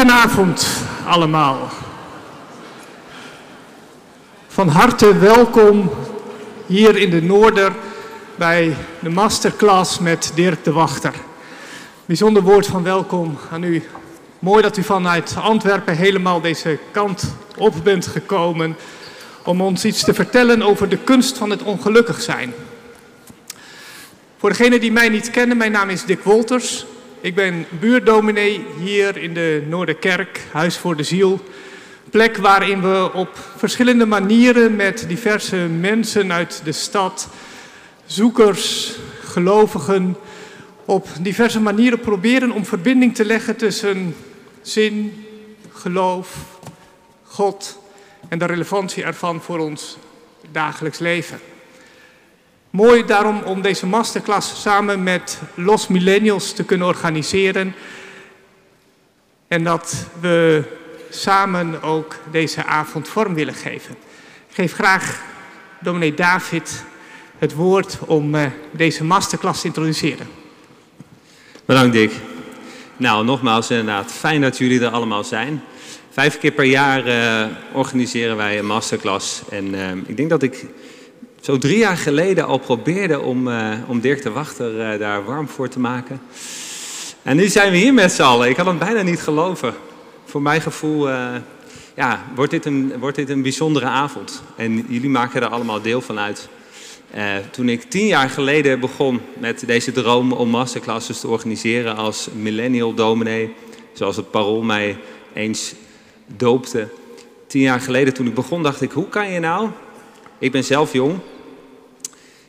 Goedenavond allemaal. Van harte welkom hier in de Noorder bij de masterclass met Dirk de Wachter. Bijzonder woord van welkom aan u. Mooi dat u vanuit Antwerpen helemaal deze kant op bent gekomen om ons iets te vertellen over de kunst van het ongelukkig zijn. Voor degenen die mij niet kennen, mijn naam is Dick Wolters. Ik ben buurdominee hier in de Noorderkerk, Huis voor de Ziel. Plek waarin we op verschillende manieren met diverse mensen uit de stad, zoekers, gelovigen, op diverse manieren proberen om verbinding te leggen tussen zin, geloof, God en de relevantie ervan voor ons dagelijks leven. Mooi daarom om deze masterclass samen met Los Millennials te kunnen organiseren. En dat we samen ook deze avond vorm willen geven. Ik geef graag dominee David het woord om uh, deze masterclass te introduceren. Bedankt Dick. Nou, nogmaals inderdaad, fijn dat jullie er allemaal zijn. Vijf keer per jaar uh, organiseren wij een masterclass. En uh, ik denk dat ik zo drie jaar geleden al probeerde om, uh, om Dirk de Wachter uh, daar warm voor te maken. En nu zijn we hier met z'n allen. Ik had het bijna niet geloven. Voor mijn gevoel uh, ja, wordt, dit een, wordt dit een bijzondere avond. En jullie maken er allemaal deel van uit. toen ik tien jaar geleden begon met deze droom om masterclasses te organiseren als millennial dominee, zoals het parool mij eens doopte. Tien jaar geleden toen ik begon dacht ik, hoe kan je nou ik ben zelf jong.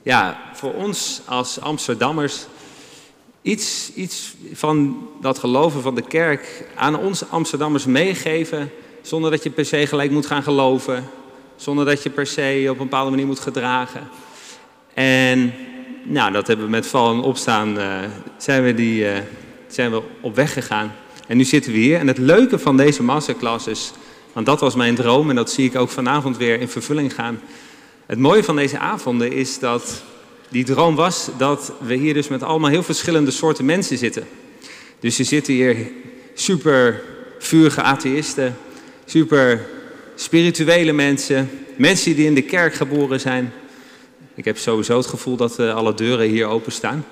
Ja, voor ons als Amsterdammers iets, iets van dat geloven van de kerk aan ons Amsterdammers meegeven, zonder dat je per se gelijk moet gaan geloven, zonder dat je per se op een bepaalde manier moet gedragen. En nou, dat hebben we met val en opstaan, uh, zijn, we die, uh, zijn we op weg gegaan. En nu zitten we hier. En het leuke van deze masterclass is, want dat was mijn droom en dat zie ik ook vanavond weer in vervulling gaan het mooie van deze avonden is dat die droom was dat we hier dus met allemaal heel verschillende soorten mensen zitten. Dus je zitten hier super vurige atheïsten, super spirituele mensen, mensen die in de kerk geboren zijn. Ik heb sowieso het gevoel dat uh, alle deuren hier openstaan.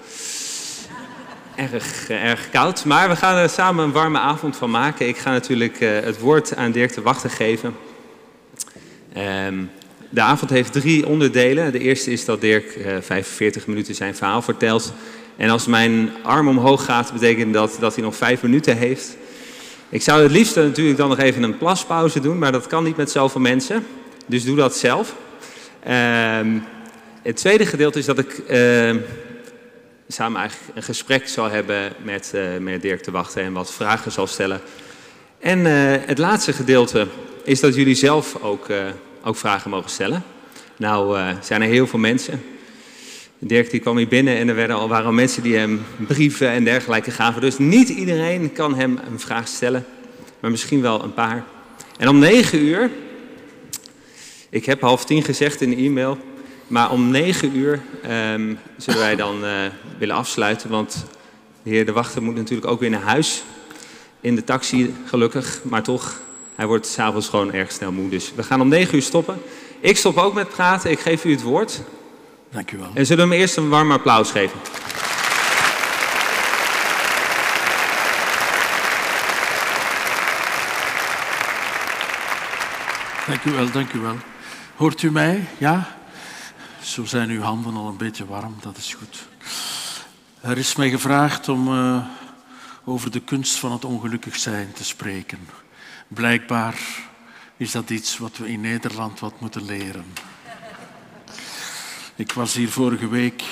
Erg, uh, erg koud, maar we gaan er samen een warme avond van maken. Ik ga natuurlijk uh, het woord aan Dirk te wachten geven. Um, de avond heeft drie onderdelen. De eerste is dat Dirk uh, 45 minuten zijn verhaal vertelt. En als mijn arm omhoog gaat, betekent dat dat hij nog vijf minuten heeft. Ik zou het liefst natuurlijk dan nog even een plaspauze doen, maar dat kan niet met zoveel mensen. Dus doe dat zelf. Uh, het tweede gedeelte is dat ik uh, samen eigenlijk een gesprek zal hebben met, uh, met Dirk te wachten en wat vragen zal stellen. En uh, het laatste gedeelte is dat jullie zelf ook ook vragen mogen stellen. Nou uh, zijn er heel veel mensen. Dirk die kwam hier binnen en er werden al, waren al mensen die hem brieven en dergelijke gaven. Dus niet iedereen kan hem een vraag stellen, maar misschien wel een paar. En om negen uur, ik heb half tien gezegd in de e-mail, maar om negen uur um, zullen wij dan uh, willen afsluiten. Want de heer De Wachter moet natuurlijk ook weer naar huis. In de taxi, gelukkig, maar toch hij wordt s'avonds gewoon erg snel moe. Dus we gaan om 9 uur stoppen. Ik stop ook met praten. Ik geef u het woord. Dank u wel. En zullen we hem eerst een warm applaus geven. Dank u wel, dank u wel. Hoort u mij? Ja? Zo zijn uw handen al een beetje warm, dat is goed. Er is mij gevraagd om uh, over de kunst van het ongelukkig zijn te spreken. Blijkbaar is dat iets wat we in Nederland wat moeten leren. Ik was hier vorige week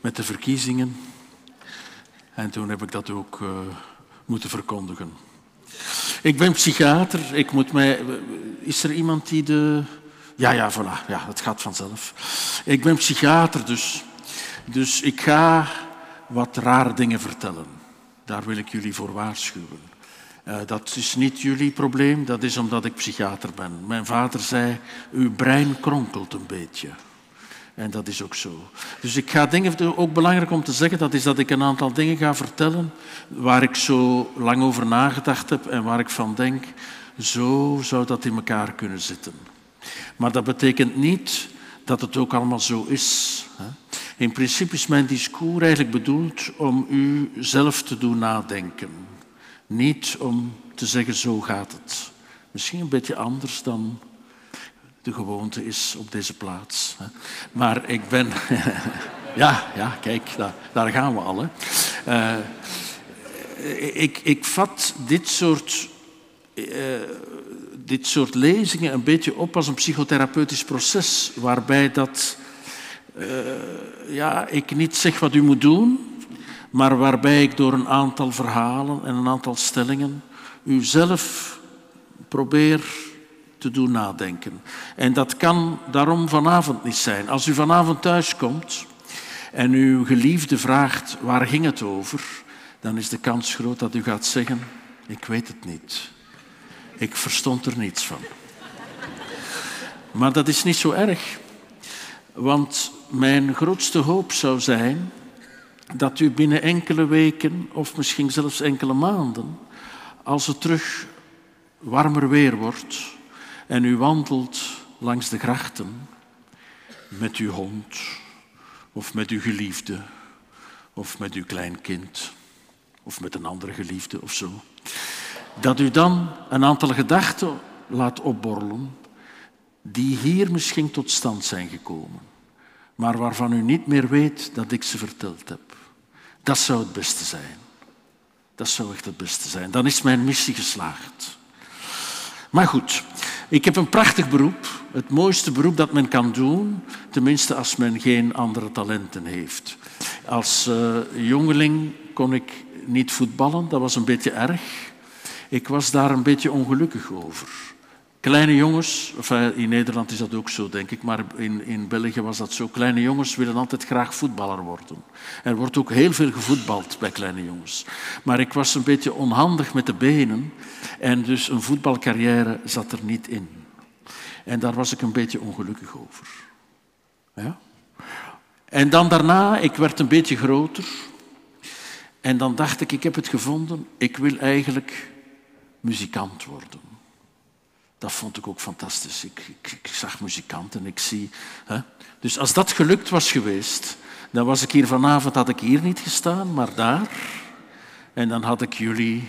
met de verkiezingen en toen heb ik dat ook uh, moeten verkondigen. Ik ben psychiater. Ik moet mij. Is er iemand die de. Ja, ja, voilà. Ja, het gaat vanzelf. Ik ben psychiater, dus. Dus ik ga wat rare dingen vertellen. Daar wil ik jullie voor waarschuwen. Uh, dat is niet jullie probleem, dat is omdat ik psychiater ben. Mijn vader zei, uw brein kronkelt een beetje. En dat is ook zo. Dus ik ga dingen, ook belangrijk om te zeggen, dat is dat ik een aantal dingen ga vertellen waar ik zo lang over nagedacht heb en waar ik van denk, zo zou dat in elkaar kunnen zitten. Maar dat betekent niet dat het ook allemaal zo is. In principe is mijn discours eigenlijk bedoeld om u zelf te doen nadenken. Niet om te zeggen, zo gaat het. Misschien een beetje anders dan de gewoonte is op deze plaats. Maar ik ben... ja, ja, kijk, daar, daar gaan we al. Uh, ik, ik vat dit soort, uh, dit soort lezingen een beetje op als een psychotherapeutisch proces, waarbij dat, uh, ja, ik niet zeg wat u moet doen, maar waarbij ik door een aantal verhalen en een aantal stellingen u zelf probeer te doen nadenken. En dat kan daarom vanavond niet zijn. Als u vanavond thuis komt en uw geliefde vraagt waar ging het over, dan is de kans groot dat u gaat zeggen, ik weet het niet. Ik verstond er niets van. Maar dat is niet zo erg, want mijn grootste hoop zou zijn dat u binnen enkele weken of misschien zelfs enkele maanden, als het terug warmer weer wordt, en u wandelt langs de grachten met uw hond of met uw geliefde of met uw kleinkind of met een andere geliefde of zo, dat u dan een aantal gedachten laat opborrelen die hier misschien tot stand zijn gekomen, maar waarvan u niet meer weet dat ik ze verteld heb. Dat zou het beste zijn. Dat zou echt het beste zijn. Dan is mijn missie geslaagd. Maar goed, ik heb een prachtig beroep, het mooiste beroep dat men kan doen, tenminste als men geen andere talenten heeft. Als uh, jongeling kon ik niet voetballen, dat was een beetje erg. Ik was daar een beetje ongelukkig over. Kleine jongens, in Nederland is dat ook zo, denk ik, maar in, in België was dat zo. Kleine jongens willen altijd graag voetballer worden. Er wordt ook heel veel gevoetbald bij kleine jongens. Maar ik was een beetje onhandig met de benen en dus een voetbalcarrière zat er niet in. En daar was ik een beetje ongelukkig over. Ja? En dan daarna, ik werd een beetje groter. En dan dacht ik, ik heb het gevonden, ik wil eigenlijk muzikant worden. Dat vond ik ook fantastisch. Ik, ik, ik zag muzikanten, ik zie... Hè? Dus als dat gelukt was geweest, dan was ik hier vanavond, had ik hier niet gestaan, maar daar. En dan had ik jullie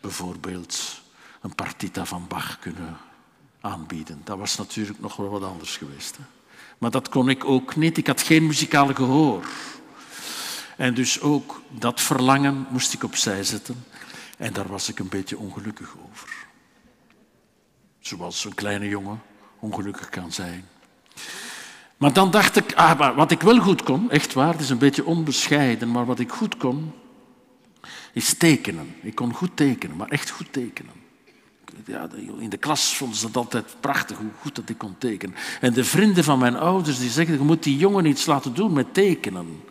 bijvoorbeeld een partita van Bach kunnen aanbieden. Dat was natuurlijk nog wel wat anders geweest. Hè? Maar dat kon ik ook niet. Ik had geen muzikale gehoor. En dus ook dat verlangen moest ik opzij zetten. En daar was ik een beetje ongelukkig over. Zoals een kleine jongen ongelukkig kan zijn. Maar dan dacht ik, ah, wat ik wel goed kon, echt waar, het is een beetje onbescheiden, maar wat ik goed kon, is tekenen. Ik kon goed tekenen, maar echt goed tekenen. Ja, in de klas vonden ze dat altijd prachtig, hoe goed dat ik kon tekenen. En de vrienden van mijn ouders die zeggen, je moet die jongen iets laten doen met tekenen.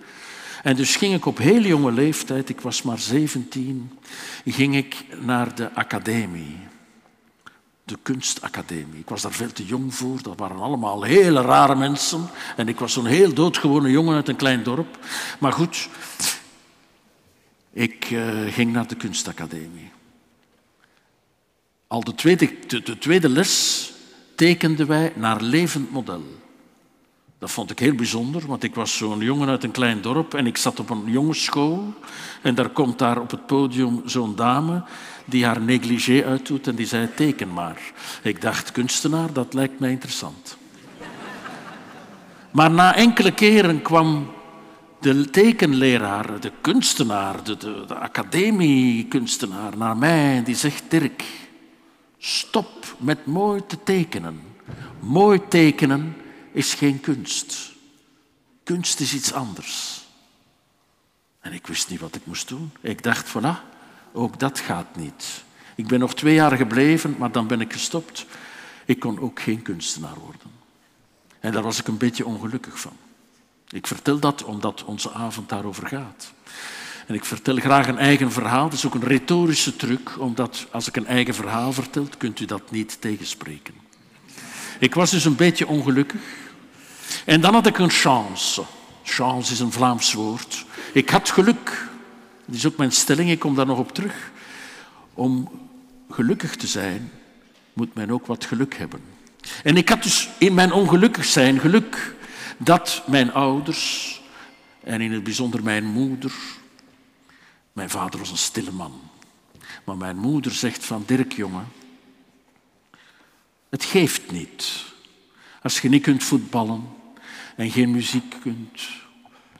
En dus ging ik op heel jonge leeftijd, ik was maar 17, ging ik naar de academie. De kunstacademie. Ik was daar veel te jong voor. Dat waren allemaal hele rare mensen. En ik was zo'n heel doodgewone jongen uit een klein dorp. Maar goed, ik uh, ging naar de kunstacademie. Al de tweede, de, de tweede les tekenden wij naar levend model. Dat vond ik heel bijzonder, want ik was zo'n jongen uit een klein dorp en ik zat op een jongensschool. En daar komt daar op het podium zo'n dame die haar negligé uitdoet en die zei, teken maar. Ik dacht, kunstenaar, dat lijkt mij interessant. Maar na enkele keren kwam de tekenleraar, de kunstenaar, de, de, de academiekunstenaar naar mij en die zegt, Dirk, stop met mooi te tekenen. Mooi tekenen is geen kunst. Kunst is iets anders. En ik wist niet wat ik moest doen. Ik dacht, voilà, ook dat gaat niet. Ik ben nog twee jaar gebleven, maar dan ben ik gestopt. Ik kon ook geen kunstenaar worden. En daar was ik een beetje ongelukkig van. Ik vertel dat omdat onze avond daarover gaat. En ik vertel graag een eigen verhaal. Dat is ook een retorische truc, omdat als ik een eigen verhaal vertel, kunt u dat niet tegenspreken. Ik was dus een beetje ongelukkig. En dan had ik een chance. Chance is een Vlaams woord. Ik had geluk. Dat is ook mijn stelling, ik kom daar nog op terug. Om gelukkig te zijn, moet men ook wat geluk hebben. En ik had dus in mijn ongelukkig zijn geluk dat mijn ouders, en in het bijzonder mijn moeder, mijn vader was een stille man, maar mijn moeder zegt van Dirk, jongen, het geeft niet. Als je niet kunt voetballen en geen muziek kunt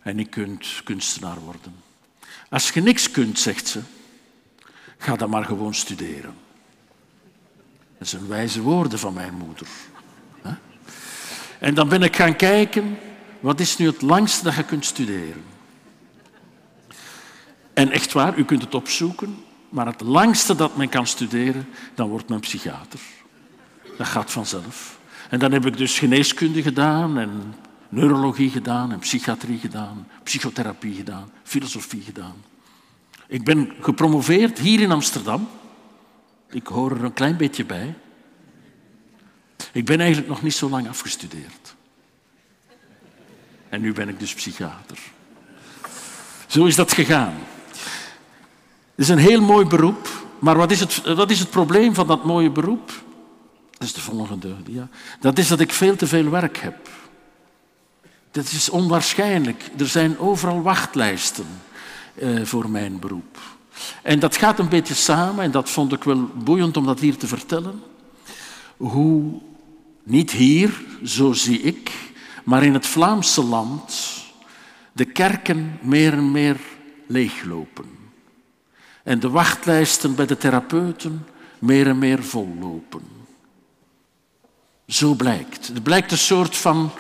en niet kunt kunstenaar worden. Als je niks kunt, zegt ze, ga dan maar gewoon studeren. Dat zijn wijze woorden van mijn moeder. En dan ben ik gaan kijken, wat is nu het langste dat je kunt studeren? En echt waar, u kunt het opzoeken, maar het langste dat men kan studeren, dan wordt men psychiater. Dat gaat vanzelf. En dan heb ik dus geneeskunde gedaan en neurologie gedaan en psychiatrie gedaan, psychotherapie gedaan, filosofie gedaan. Ik ben gepromoveerd hier in Amsterdam. Ik hoor er een klein beetje bij. Ik ben eigenlijk nog niet zo lang afgestudeerd. En nu ben ik dus psychiater. Zo is dat gegaan. Het is een heel mooi beroep, maar wat is het, is het probleem van dat mooie beroep? Dat is de volgende. Ja. Dat is dat ik veel te veel werk heb. Dat is onwaarschijnlijk. Er zijn overal wachtlijsten eh, voor mijn beroep. En dat gaat een beetje samen, en dat vond ik wel boeiend om dat hier te vertellen, hoe niet hier, zo zie ik, maar in het Vlaamse land de kerken meer en meer leeglopen. En de wachtlijsten bij de therapeuten meer en meer vollopen. Zo blijkt. Het blijkt een soort van,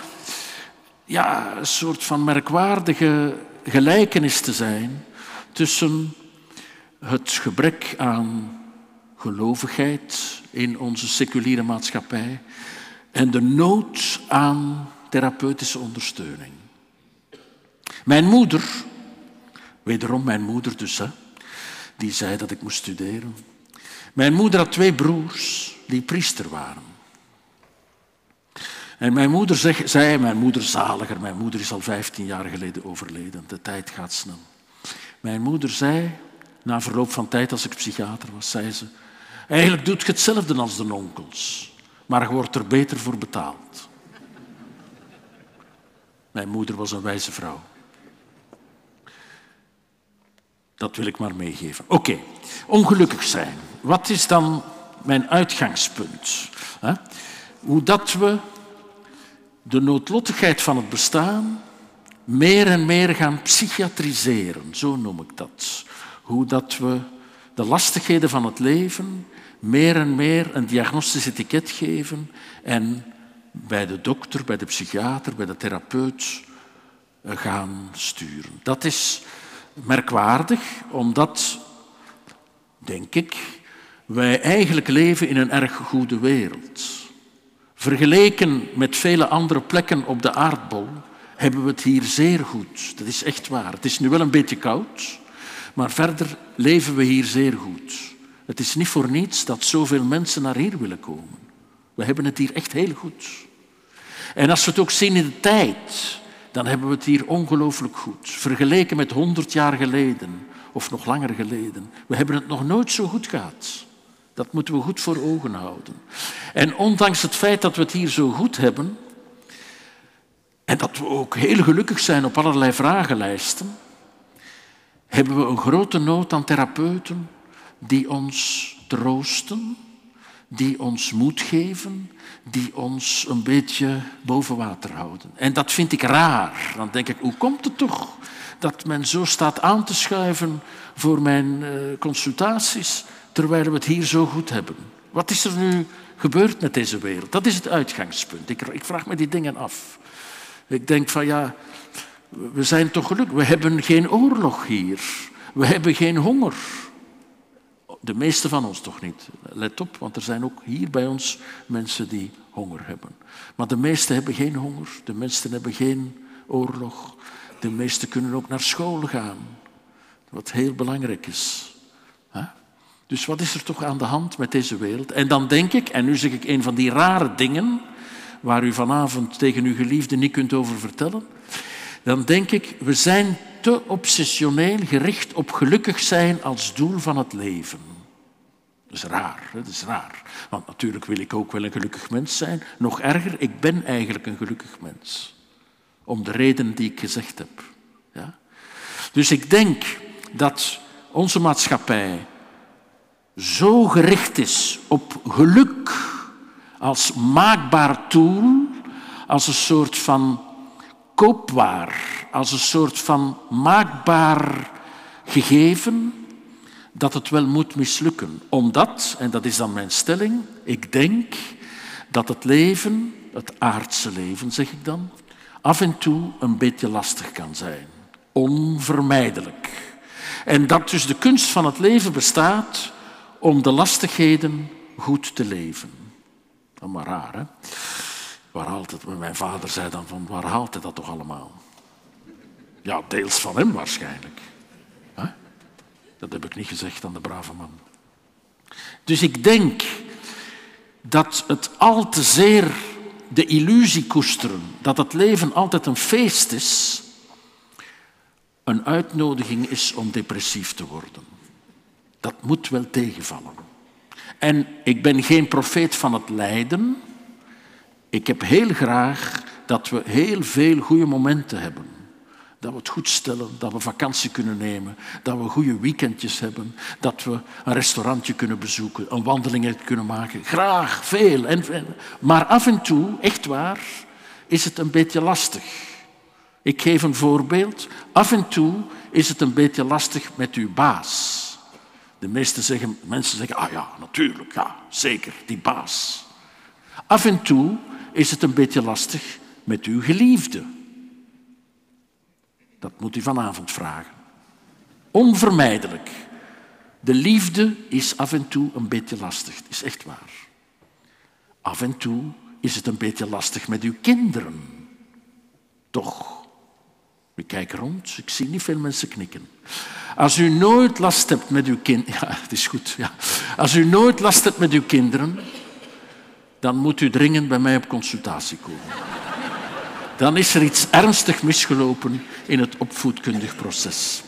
ja, een soort van merkwaardige gelijkenis te zijn tussen het gebrek aan gelovigheid in onze seculiere maatschappij en de nood aan therapeutische ondersteuning. Mijn moeder, wederom mijn moeder dus, hè, die zei dat ik moest studeren. Mijn moeder had twee broers die priester waren. En mijn moeder zei, mijn moeder zaliger, mijn moeder is al 15 jaar geleden overleden, de tijd gaat snel. Mijn moeder zei, na verloop van tijd als ik psychiater was, zei ze, eigenlijk doet je hetzelfde als de onkels, maar je wordt er beter voor betaald. Mijn moeder was een wijze vrouw. Dat wil ik maar meegeven. Oké, ongelukkig zijn. Wat is dan mijn uitgangspunt? Hoe dat we de noodlottigheid van het bestaan meer en meer gaan psychiatriseren, zo noem ik dat. Hoe dat we de lastigheden van het leven meer en meer een diagnostisch etiket geven en bij de dokter, bij de psychiater, bij de therapeut eh, gaan sturen. Dat is merkwaardig, omdat, denk ik, wij eigenlijk leven in een erg goede wereld. Vergeleken met vele andere plekken op de aardbol hebben we het hier zeer goed. Dat is echt waar. Het is nu wel een beetje koud, maar verder leven we hier zeer goed. Het is niet voor niets dat zoveel mensen naar hier willen komen. We hebben het hier echt heel goed. En als we het ook zien in de tijd, dan hebben we het hier ongelooflijk goed. Vergeleken met honderd jaar geleden of nog langer geleden. We hebben het nog nooit zo goed gehad. Dat moeten we goed voor ogen houden. En ondanks het feit dat we het hier zo goed hebben, en dat we ook heel gelukkig zijn op allerlei vragenlijsten, hebben we een grote nood aan therapeuten die ons troosten, die ons moed geven, die ons een beetje boven water houden. En dat vind ik raar. Dan denk ik, hoe komt het toch dat men zo staat aan te schuiven voor mijn eh, consultaties, terwijl we het hier zo goed hebben? Wat is er nu gebeurd met deze wereld? Dat is het uitgangspunt. Ik, ik vraag me die dingen af. Ik denk van ja, we zijn toch gelukkig. We hebben geen oorlog hier. We hebben geen honger. De meeste van ons toch niet. Let op, want er zijn ook hier bij ons mensen die honger hebben. Maar de meesten hebben geen honger. De meesten hebben geen oorlog. De meesten kunnen ook naar school gaan. Wat heel belangrijk is. Dus wat is er toch aan de hand met deze wereld? En dan denk ik, en nu zeg ik een van die rare dingen, waar u vanavond tegen uw geliefde niet kunt over vertellen, dan denk ik, we zijn te obsessioneel gericht op gelukkig zijn als doel van het leven. Dat is raar, dat is raar. Want natuurlijk wil ik ook wel een gelukkig mens zijn. Nog erger, ik ben eigenlijk een gelukkig mens. Om de reden die ik gezegd heb. Ja? Dus ik denk dat onze maatschappij zo gericht is op geluk als maakbaar tool, als een soort van koopwaar, als een soort van maakbaar gegeven, dat het wel moet mislukken. Omdat, en dat is dan mijn stelling, ik denk dat het leven, het aardse leven zeg ik dan, af en toe een beetje lastig kan zijn. Onvermijdelijk. En dat dus de kunst van het leven bestaat om de lastigheden goed te leven. Dat maar raar, hè? Waar haalt het? Mijn vader zei dan van, waar haalt hij dat toch allemaal? Ja, deels van hem waarschijnlijk. Dat heb ik niet gezegd aan de brave man. Dus ik denk dat het al te zeer de illusie koesteren dat het leven altijd een feest is, een uitnodiging is om depressief te worden. Dat moet wel tegenvallen. En ik ben geen profeet van het lijden. Ik heb heel graag dat we heel veel goede momenten hebben. Dat we het goed stellen, dat we vakantie kunnen nemen, dat we goede weekendjes hebben, dat we een restaurantje kunnen bezoeken, een wandeling kunnen maken. Graag, veel. En, maar af en toe, echt waar, is het een beetje lastig. Ik geef een voorbeeld. Af en toe is het een beetje lastig met uw baas. De meeste zeggen, mensen zeggen, ah ja, natuurlijk, ja, zeker, die baas. Af en toe is het een beetje lastig met uw geliefde. Dat moet u vanavond vragen. Onvermijdelijk. De liefde is af en toe een beetje lastig. Dat is echt waar. Af en toe is het een beetje lastig met uw kinderen. Toch? Ik kijk rond, ik zie niet veel mensen knikken. Als u nooit last hebt met uw kinderen... Ja, het is goed. Ja. Als u nooit last hebt met uw kinderen, dan moet u dringend bij mij op consultatie komen. Dan is er iets ernstig misgelopen in het opvoedkundig proces.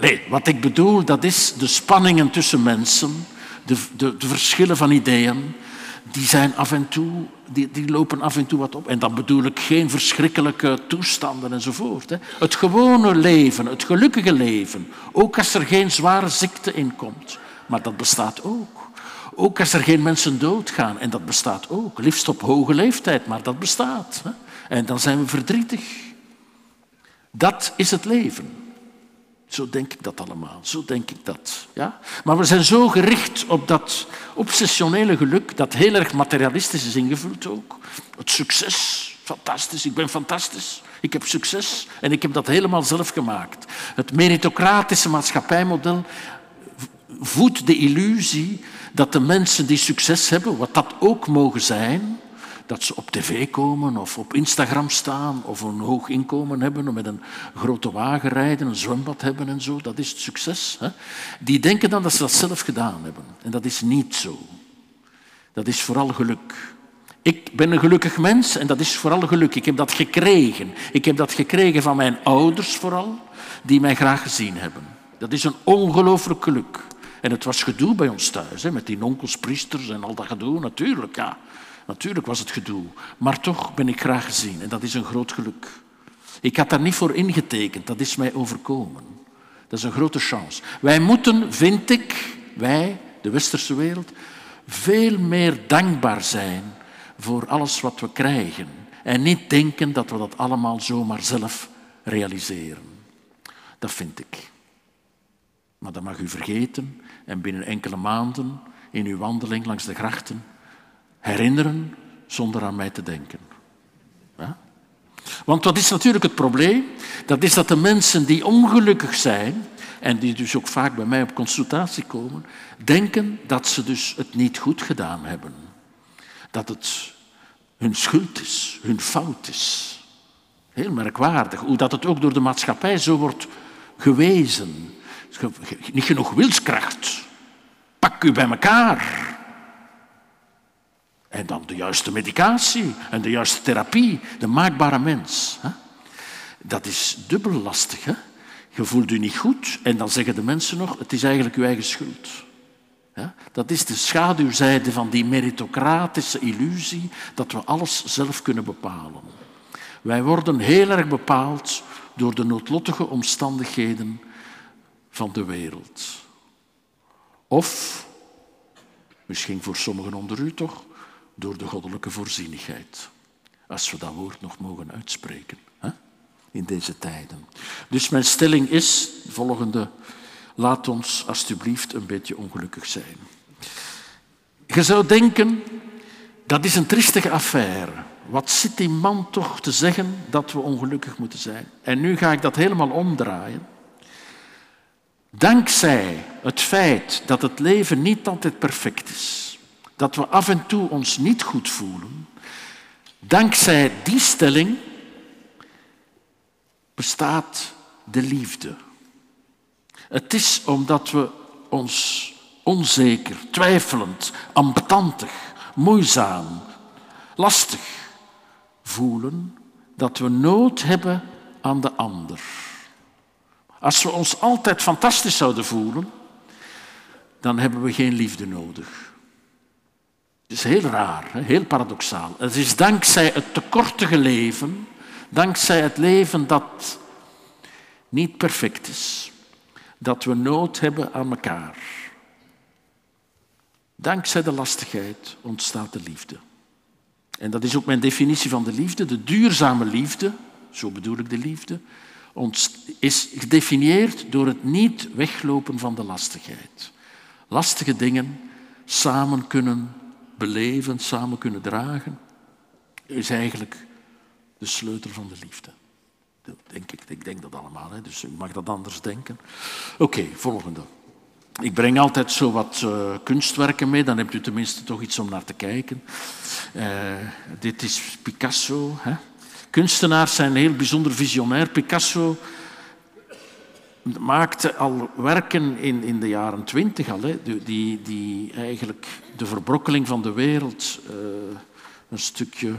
Nee, wat ik bedoel, dat is de spanningen tussen mensen, de, de, de verschillen van ideeën, die zijn af en toe die, die lopen af en toe wat op. En dan bedoel ik geen verschrikkelijke toestanden enzovoort. Hè. Het gewone leven, het gelukkige leven. Ook als er geen zware ziekte in komt. Maar dat bestaat ook. Ook als er geen mensen doodgaan. En dat bestaat ook. Liefst op hoge leeftijd, maar dat bestaat. Hè. En dan zijn we verdrietig. Dat is het leven. Zo denk ik dat allemaal, zo denk ik dat. Ja? Maar we zijn zo gericht op dat obsessionele geluk, dat heel erg materialistisch is ingevuld ook. Het succes, fantastisch, ik ben fantastisch. Ik heb succes en ik heb dat helemaal zelf gemaakt. Het meritocratische maatschappijmodel voedt de illusie dat de mensen die succes hebben, wat dat ook mogen zijn, dat ze op tv komen of op Instagram staan of een hoog inkomen hebben, of met een grote wagen rijden, een zwembad hebben en zo. Dat is het succes. Hè? Die denken dan dat ze dat zelf gedaan hebben. En dat is niet zo. Dat is vooral geluk. Ik ben een gelukkig mens en dat is vooral geluk. Ik heb dat gekregen. Ik heb dat gekregen van mijn ouders vooral, die mij graag gezien hebben. Dat is een ongelooflijk geluk. En het was gedoe bij ons thuis, hè, met die onkels, priesters en al dat gedoe, natuurlijk. Ja. Natuurlijk was het gedoe, maar toch ben ik graag gezien en dat is een groot geluk. Ik had daar niet voor ingetekend, dat is mij overkomen. Dat is een grote chance. Wij moeten, vind ik, wij, de westerse wereld, veel meer dankbaar zijn voor alles wat we krijgen. En niet denken dat we dat allemaal zomaar zelf realiseren. Dat vind ik. Maar dat mag u vergeten en binnen enkele maanden in uw wandeling langs de grachten herinneren zonder aan mij te denken. Ja? Want wat is natuurlijk het probleem? Dat is dat de mensen die ongelukkig zijn, en die dus ook vaak bij mij op consultatie komen, denken dat ze dus het niet goed gedaan hebben. Dat het hun schuld is, hun fout is. Heel merkwaardig, hoe dat het ook door de maatschappij zo wordt gewezen. Niet genoeg wilskracht. Pak u bij elkaar. En dan de juiste medicatie en de juiste therapie, de maakbare mens. Dat is dubbel lastig. Hè? Je voelt je niet goed en dan zeggen de mensen nog, het is eigenlijk uw eigen schuld. Dat is de schaduwzijde van die meritocratische illusie dat we alles zelf kunnen bepalen. Wij worden heel erg bepaald door de noodlottige omstandigheden van de wereld. Of, misschien voor sommigen onder u toch, door de goddelijke voorzienigheid. Als we dat woord nog mogen uitspreken hè? in deze tijden. Dus mijn stelling is volgende. Laat ons alsjeblieft een beetje ongelukkig zijn. Je zou denken, dat is een triestige affaire. Wat zit die man toch te zeggen dat we ongelukkig moeten zijn? En nu ga ik dat helemaal omdraaien. Dankzij het feit dat het leven niet altijd perfect is, dat we af en toe ons niet goed voelen, dankzij die stelling bestaat de liefde. Het is omdat we ons onzeker, twijfelend, ambetantig, moeizaam, lastig voelen, dat we nood hebben aan de ander. Als we ons altijd fantastisch zouden voelen, dan hebben we geen liefde nodig. Is heel raar, heel paradoxaal. Het is dankzij het tekortige leven, dankzij het leven dat niet perfect is, dat we nood hebben aan elkaar. Dankzij de lastigheid ontstaat de liefde. En dat is ook mijn definitie van de liefde. De duurzame liefde, zo bedoel ik de liefde, is gedefinieerd door het niet weglopen van de lastigheid. Lastige dingen samen kunnen beleven, samen kunnen dragen, is eigenlijk de sleutel van de liefde. Denk ik, ik denk dat allemaal, hè? dus u mag dat anders denken. Oké, volgende. Ik breng altijd zo wat uh, kunstwerken mee, dan hebt u tenminste toch iets om naar te kijken. Uh, dit is Picasso. Hè? Kunstenaars zijn heel bijzonder visionair. Picasso maakte al werken in, in de jaren twintig al, hè, die, die eigenlijk de verbrokkeling van de wereld uh, een stukje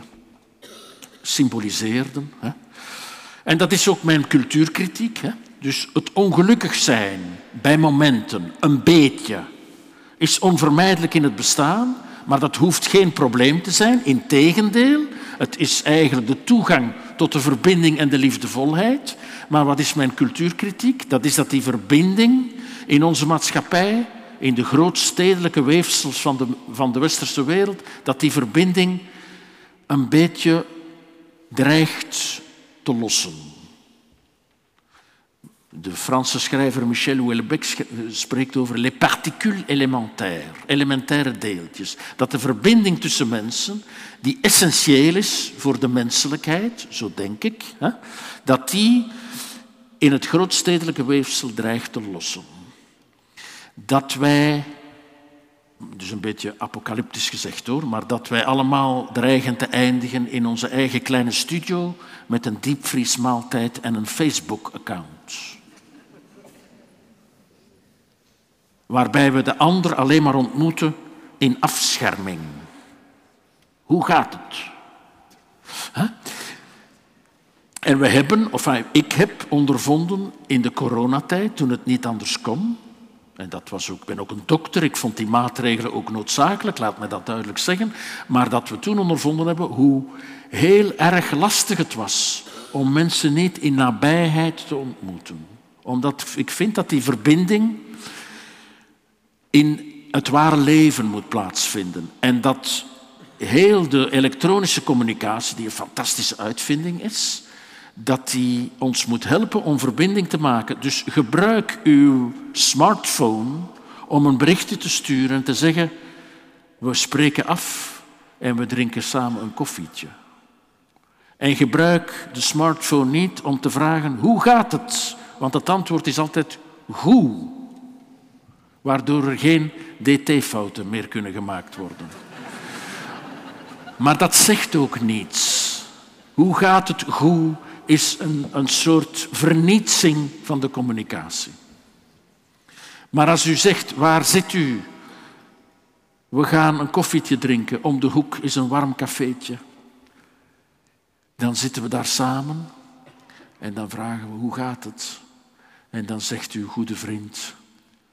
symboliseerden. Hè. En dat is ook mijn cultuurkritiek. Hè. Dus het ongelukkig zijn bij momenten, een beetje, is onvermijdelijk in het bestaan, maar dat hoeft geen probleem te zijn. Integendeel, het is eigenlijk de toegang tot de verbinding en de liefdevolheid. Maar wat is mijn cultuurkritiek? Dat is dat die verbinding in onze maatschappij, in de grootstedelijke weefsels van de, van de westerse wereld, dat die verbinding een beetje dreigt te lossen. De Franse schrijver Michel Houellebecq spreekt over les particules élémentaires, elementaire deeltjes. Dat de verbinding tussen mensen, die essentieel is voor de menselijkheid, zo denk ik, dat die in het grootstedelijke weefsel dreigt te lossen. Dat wij, dus een beetje apocalyptisch gezegd hoor, maar dat wij allemaal dreigen te eindigen in onze eigen kleine studio met een diepvriesmaaltijd en een Facebook-account. Waarbij we de ander alleen maar ontmoeten in afscherming. Hoe gaat het? En we hebben, of ik heb ondervonden in de coronatijd, toen het niet anders kon, en dat was ook, ik ben ook een dokter, ik vond die maatregelen ook noodzakelijk, laat me dat duidelijk zeggen, maar dat we toen ondervonden hebben hoe heel erg lastig het was om mensen niet in nabijheid te ontmoeten. Omdat ik vind dat die verbinding in het ware leven moet plaatsvinden. En dat heel de elektronische communicatie, die een fantastische uitvinding is, dat die ons moet helpen om verbinding te maken. Dus gebruik uw smartphone om een berichtje te sturen en te zeggen, we spreken af en we drinken samen een koffietje. En gebruik de smartphone niet om te vragen, hoe gaat het? Want het antwoord is altijd goed waardoor er geen dt-fouten meer kunnen gemaakt worden. Maar dat zegt ook niets. Hoe gaat het goed is een, een soort vernietsing van de communicatie. Maar als u zegt, waar zit u? We gaan een koffietje drinken. Om de hoek is een warm cafeetje. Dan zitten we daar samen en dan vragen we hoe gaat het? En dan zegt uw goede vriend,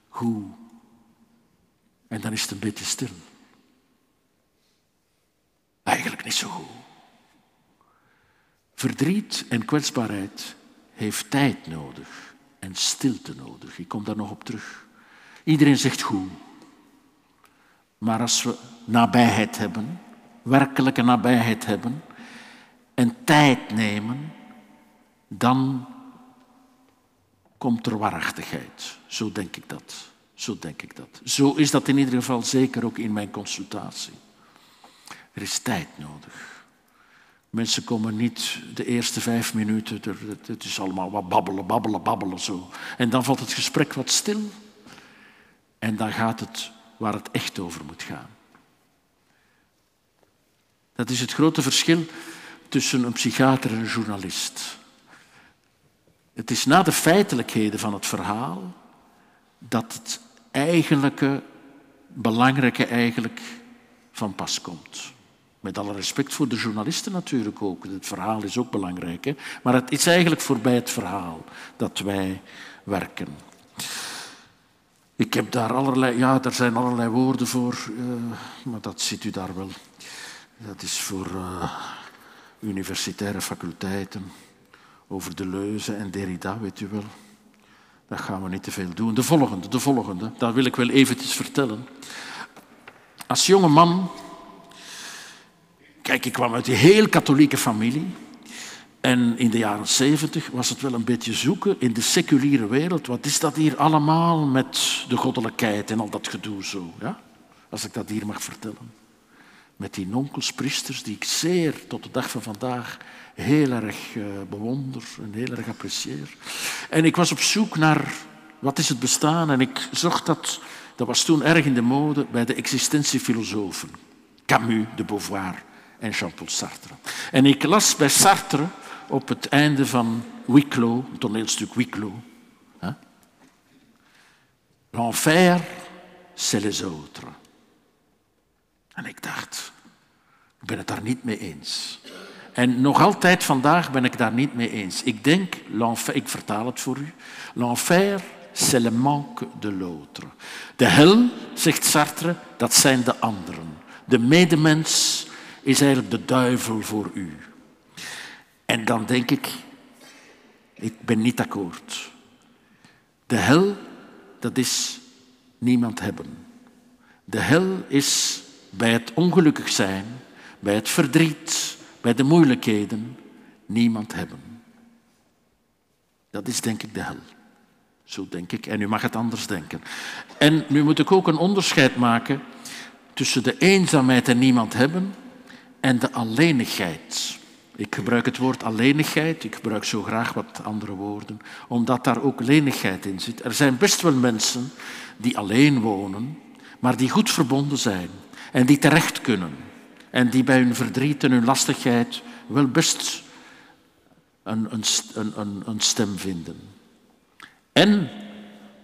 hoe? En dan is het een beetje stil. Eigenlijk niet zo goed. Verdriet en kwetsbaarheid heeft tijd nodig en stilte nodig. Ik kom daar nog op terug. Iedereen zegt goed. Maar als we nabijheid hebben, werkelijke nabijheid hebben en tijd nemen, dan komt er waarachtigheid. Zo denk ik dat. Zo denk ik dat. Zo is dat in ieder geval zeker ook in mijn consultatie. Er is tijd nodig. Mensen komen niet de eerste vijf minuten, het is allemaal wat babbelen, babbelen, babbelen zo. En dan valt het gesprek wat stil. En dan gaat het waar het echt over moet gaan. Dat is het grote verschil tussen een psychiater en een journalist. Het is na de feitelijkheden van het verhaal dat het eigenlijke, belangrijke eigenlijk van pas komt. Met alle respect voor de journalisten natuurlijk ook. Het verhaal is ook belangrijk. Hè? Maar het is eigenlijk voorbij het verhaal dat wij werken. Ik heb daar allerlei, ja, er zijn allerlei woorden voor, uh, maar dat ziet u daar wel. Dat is voor uh, universitaire faculteiten, over de Leuze en Derrida, weet u wel. Dat gaan we niet te veel doen. De volgende, de volgende, dat wil ik wel eventjes vertellen. Als jonge man, kijk, ik kwam uit een heel katholieke familie. En in de jaren zeventig was het wel een beetje zoeken in de seculiere wereld. Wat is dat hier allemaal met de goddelijkheid en al dat gedoe zo? Ja? Als ik dat hier mag vertellen. Met die nonkels, priesters, die ik zeer tot de dag van vandaag heel erg uh, bewonder en heel erg apprecieer. En ik was op zoek naar wat is het bestaan en ik zocht dat, dat was toen erg in de mode, bij de existentiefilosofen. Camus, de Beauvoir en Jean-Paul Sartre. En ik las bij Sartre op het einde van Wicklow, het toneelstuk Wicklow. L'enfer, c'est les autres. En ik dacht, ik ben het daar niet mee eens. En nog altijd vandaag ben ik daar niet mee eens. Ik denk, ik vertaal het voor u, l'enfer, c'est le manque de l'autre. De hel, zegt Sartre, dat zijn de anderen. De medemens is eigenlijk de duivel voor u. En dan denk ik, ik ben niet akkoord. De hel, dat is niemand hebben. De hel is bij het ongelukkig zijn, bij het verdriet, bij de moeilijkheden, niemand hebben. Dat is denk ik de hel. Zo denk ik. En u mag het anders denken. En nu moet ik ook een onderscheid maken tussen de eenzaamheid en niemand hebben en de alleenigheid. Ik gebruik het woord alleenigheid, ik gebruik zo graag wat andere woorden, omdat daar ook lenigheid in zit. Er zijn best wel mensen die alleen wonen, maar die goed verbonden zijn en die terecht kunnen. En die bij hun verdriet en hun lastigheid wel best een, een, stem vinden. En,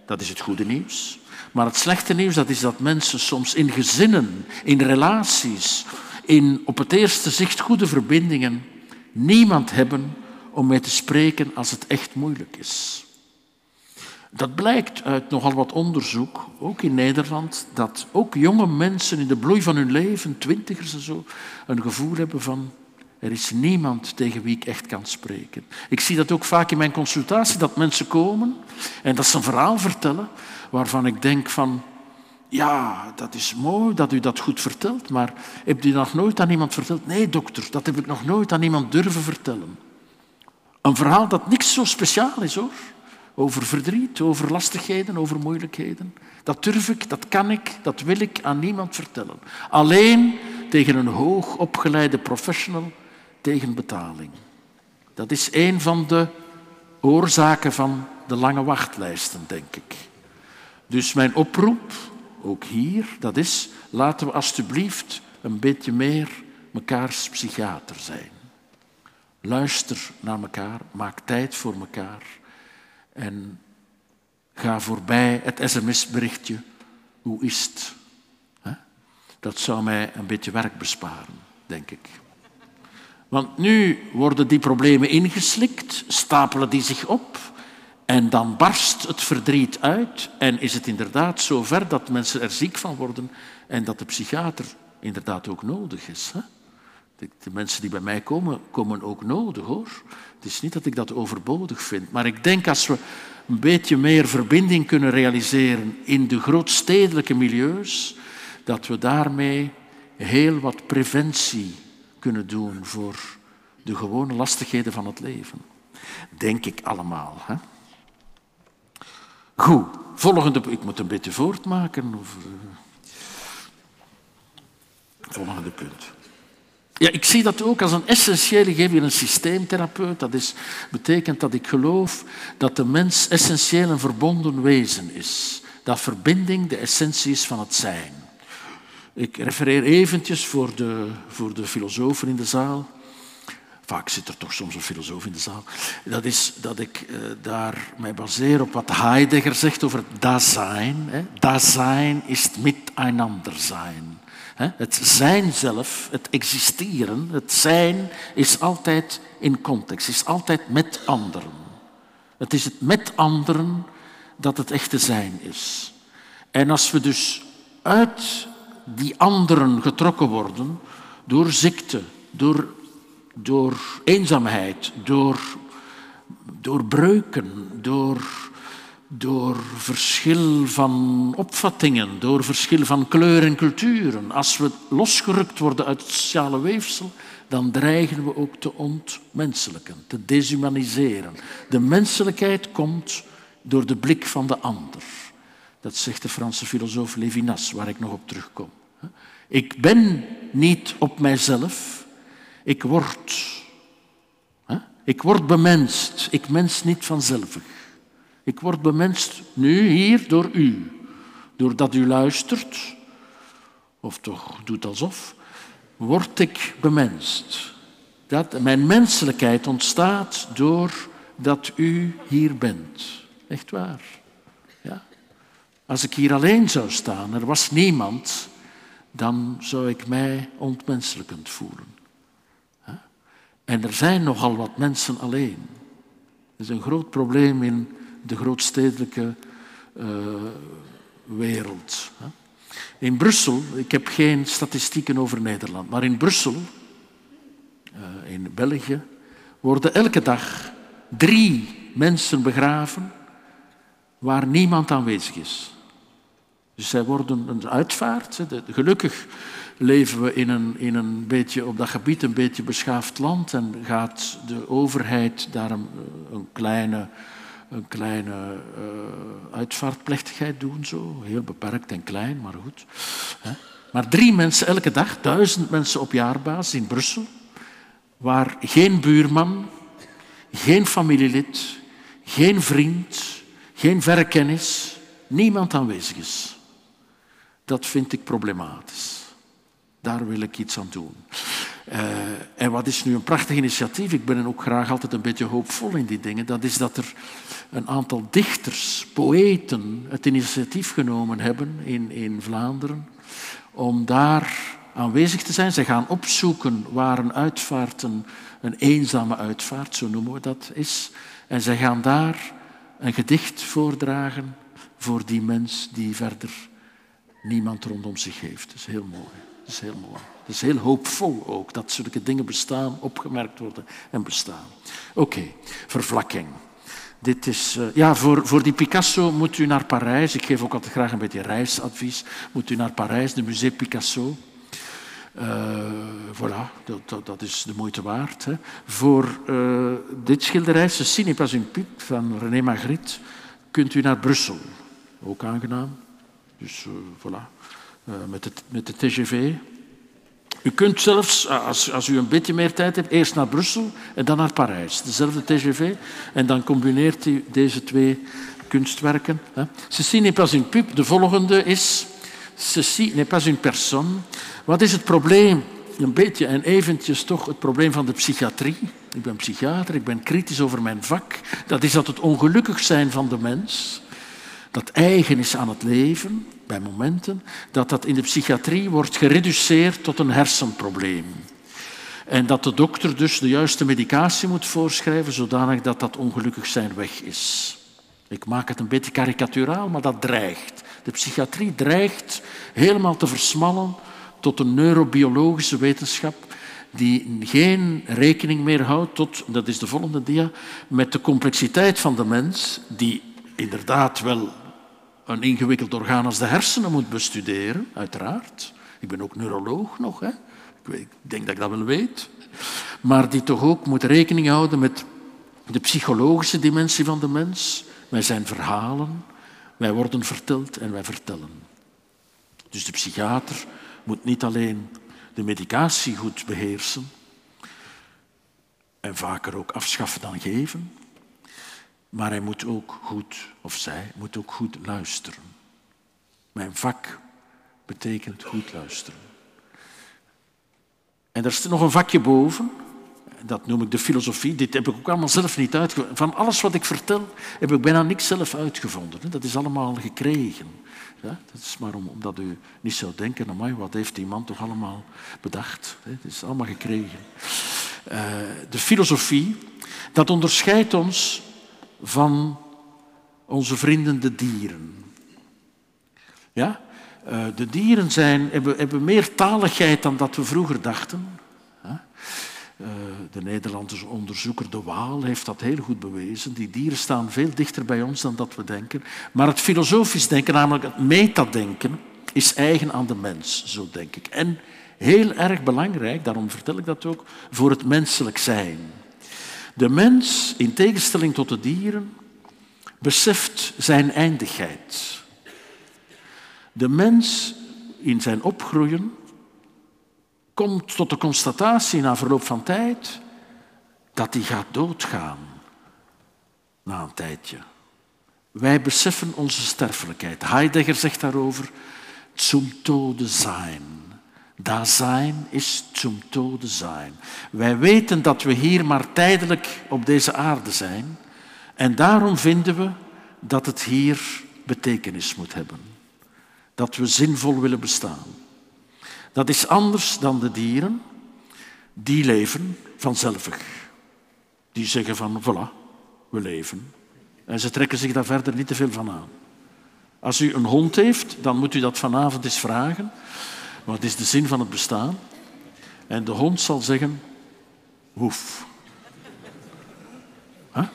dat is het goede nieuws, maar het slechte nieuws dat is dat mensen soms in gezinnen, in relaties, in op het eerste zicht goede verbindingen niemand hebben om mee te spreken als het echt moeilijk is. Dat blijkt uit nogal wat onderzoek, ook in Nederland, dat ook jonge mensen in de bloei van hun leven, twintigers en zo, een gevoel hebben van er is niemand tegen wie ik echt kan spreken. Ik zie dat ook vaak in mijn consultatie, dat mensen komen en dat ze een verhaal vertellen waarvan ik denk van, ja, dat is mooi dat u dat goed vertelt, maar hebt u nog nooit aan iemand verteld? Nee, dokter, dat heb ik nog nooit aan iemand durven vertellen. Een verhaal dat niks zo speciaal is, hoor. Over verdriet, over lastigheden, over moeilijkheden. Dat durf ik, dat kan ik, dat wil ik aan niemand vertellen. Alleen tegen een hoog opgeleide professional tegen betaling. Dat is een van de oorzaken van de lange wachtlijsten, denk ik. Dus mijn oproep ook hier, dat is, laten we alstublieft een beetje meer mekaars psychiater zijn. Luister naar elkaar, maak tijd voor elkaar en ga voorbij het sms-berichtje. Hoe is het? Dat zou mij een beetje werk besparen, denk ik. Want nu worden die problemen ingeslikt, stapelen die zich op en dan barst het verdriet uit en is het inderdaad zo ver dat mensen er ziek van worden en dat de psychiater inderdaad ook nodig is. De, mensen die bij mij komen, komen ook nodig hoor. Het is niet dat ik dat overbodig vind, maar ik denk als we een beetje meer verbinding kunnen realiseren in de grootstedelijke milieus, dat we daarmee heel wat preventie kunnen doen voor de gewone lastigheden van het leven. Denk ik allemaal. Hè? Goed, volgende. Ik moet een beetje voortmaken. Of, uh, volgende punt. Ja, ik zie dat ook als een essentiële gegeven een systeemtherapeut. Dat is, betekent dat ik geloof dat de mens essentieel een verbonden wezen is. Dat verbinding de essentie is van het zijn. Ik refereer eventjes voor de, voor de filosofen in de zaal. Vaak zit er toch soms een filosoof in de zaal. Dat is dat ik uh, daar mij baseer op wat Heidegger zegt over het Dasein. Hè. Dasein is miteinander zijn. Het zijn zelf, het existeren, het zijn, is altijd in context, is altijd met anderen. Het is het met anderen dat het echte zijn is. En als we dus uit die anderen getrokken worden door ziekte, door, door eenzaamheid, door, door breuken, door door verschil van opvattingen, door verschil van kleur en culturen. Als we losgerukt worden uit het sociale weefsel, dan dreigen we ook te ontmenselijken, te deshumaniseren. De menselijkheid komt door de blik van de ander. Dat zegt de Franse filosoof Levinas, waar ik nog op terugkom. Ik ben niet op mijzelf, ik word. Ik word bemenst, ik mens niet vanzelf. Ik word bemenst nu hier door u. Doordat u luistert, of toch doet alsof, word ik bemenst. Dat, mijn menselijkheid ontstaat doordat u hier bent. Echt waar. Ja. Als ik hier alleen zou staan, er was niemand, dan zou ik mij ontmenselijkend voelen. En er zijn nogal wat mensen alleen. Dat is een groot probleem in de grootstedelijke uh, wereld. In Brussel, ik heb geen statistieken over Nederland, maar in Brussel, uh, in België, worden elke dag drie mensen begraven waar niemand aanwezig is. Dus zij worden een uitvaart. Gelukkig leven we in een, in een beetje, op dat gebied een beetje beschaafd land en gaat de overheid daar een, een kleine een kleine uh, uitvaartplechtigheid doen, zo. heel beperkt en klein, maar goed. Hè. Maar drie mensen elke dag, duizend mensen op jaarbasis in Brussel, waar geen buurman, geen familielid, geen vriend, geen verre kennis, niemand aanwezig is. Dat vind ik problematisch. Daar wil ik iets aan doen. Uh, en wat is nu een prachtig initiatief? Ik ben ook graag altijd een beetje hoopvol in die dingen. Dat is dat er een aantal dichters, poëten, het initiatief genomen hebben in, in Vlaanderen om daar aanwezig te zijn. Ze gaan opzoeken waar een uitvaart, een, een eenzame uitvaart, zo noemen we dat, is. En ze gaan daar een gedicht voordragen voor die mens die verder niemand rondom zich heeft. Dat is heel mooi. Dat is heel mooi. Dat is heel hoopvol ook, dat zulke dingen bestaan, opgemerkt worden en bestaan. Oké, okay. vervlakking. Dit is, uh, ja, voor, voor die Picasso moet u naar Parijs. Ik geef ook altijd graag een beetje reisadvies. Moet u naar Parijs, de Musée Picasso. Uh, voilà, dat, dat, is de moeite waard. Hè. Voor uh, dit schilderij, Ceci n'est pas une pipe, van René Magritte, kunt u naar Brussel. Ook aangenaam. Dus voilà, met, het, met de TGV. U kunt zelfs, als, als u een beetje meer tijd hebt, eerst naar Brussel en dan naar Parijs. Dezelfde TGV. En dan combineert u deze twee kunstwerken. Ceci n'est pas une pub. De volgende is Ceci n'est pas une personne. Wat is het probleem? Een beetje en eventjes toch het probleem van de psychiatrie. Ik ben psychiater, ik ben kritisch over mijn vak. Dat is dat het ongelukkig zijn van de mens dat eigen is aan het leven, bij momenten, dat dat in de psychiatrie wordt gereduceerd tot een hersenprobleem. En dat de dokter dus de juiste medicatie moet voorschrijven, zodanig dat dat ongelukkig zijn weg is. Ik maak het een beetje karikaturaal, maar dat dreigt. De psychiatrie dreigt helemaal te versmallen tot een neurobiologische wetenschap die geen rekening meer houdt tot, dat is de volgende dia, met de complexiteit van de mens, die inderdaad wel een ingewikkeld orgaan als de hersenen moet bestuderen, uiteraard. Ik ben ook neuroloog nog, hè. Ik denk dat ik dat wel weet. Maar die toch ook moet rekening houden met de psychologische dimensie van de mens. Wij zijn verhalen, wij worden verteld en wij vertellen. Dus de psychiater moet niet alleen de medicatie goed beheersen en vaker ook afschaffen dan geven, maar hij moet ook goed, of zij moet ook goed luisteren. Mijn vak betekent goed luisteren. En er is nog een vakje boven, dat noem ik de filosofie. Dit heb ik ook allemaal zelf niet uitgevonden. Van alles wat ik vertel, heb ik bijna niks zelf uitgevonden. Dat is allemaal gekregen. Ja, dat is maar om, omdat u niet zou denken, amai, wat heeft die man toch allemaal bedacht. Het is allemaal gekregen. Uh, de filosofie, dat onderscheidt ons van onze vrienden de dieren. Ja? Uh, de dieren zijn, hebben, hebben meer taligheid dan dat we vroeger dachten. Uh, de Nederlandse onderzoeker De Waal heeft dat heel goed bewezen. Die dieren staan veel dichter bij ons dan dat we denken. Maar het filosofisch denken, namelijk het metadenken, is eigen aan de mens, zo denk ik. En heel erg belangrijk, daarom vertel ik dat ook, voor het menselijk zijn. De mens, in tegenstelling tot de dieren, beseft zijn eindigheid. De mens in zijn opgroeien komt tot de constatatie na verloop van tijd dat hij gaat doodgaan na een tijdje. Wij beseffen onze sterfelijkheid. Heidegger zegt daarover zum Tode sein. Da zijn is zum Tode sein. Wij weten dat we hier maar tijdelijk op deze aarde zijn en daarom vinden we dat het hier betekenis moet hebben. Dat we zinvol willen bestaan. Dat is anders dan de dieren. Die leven vanzelfig. Die zeggen van, voilà, we leven. En ze trekken zich daar verder niet te veel van aan. Als u een hond heeft, dan moet u dat vanavond eens vragen. Wat is de zin van het bestaan? En de hond zal zeggen. Huh?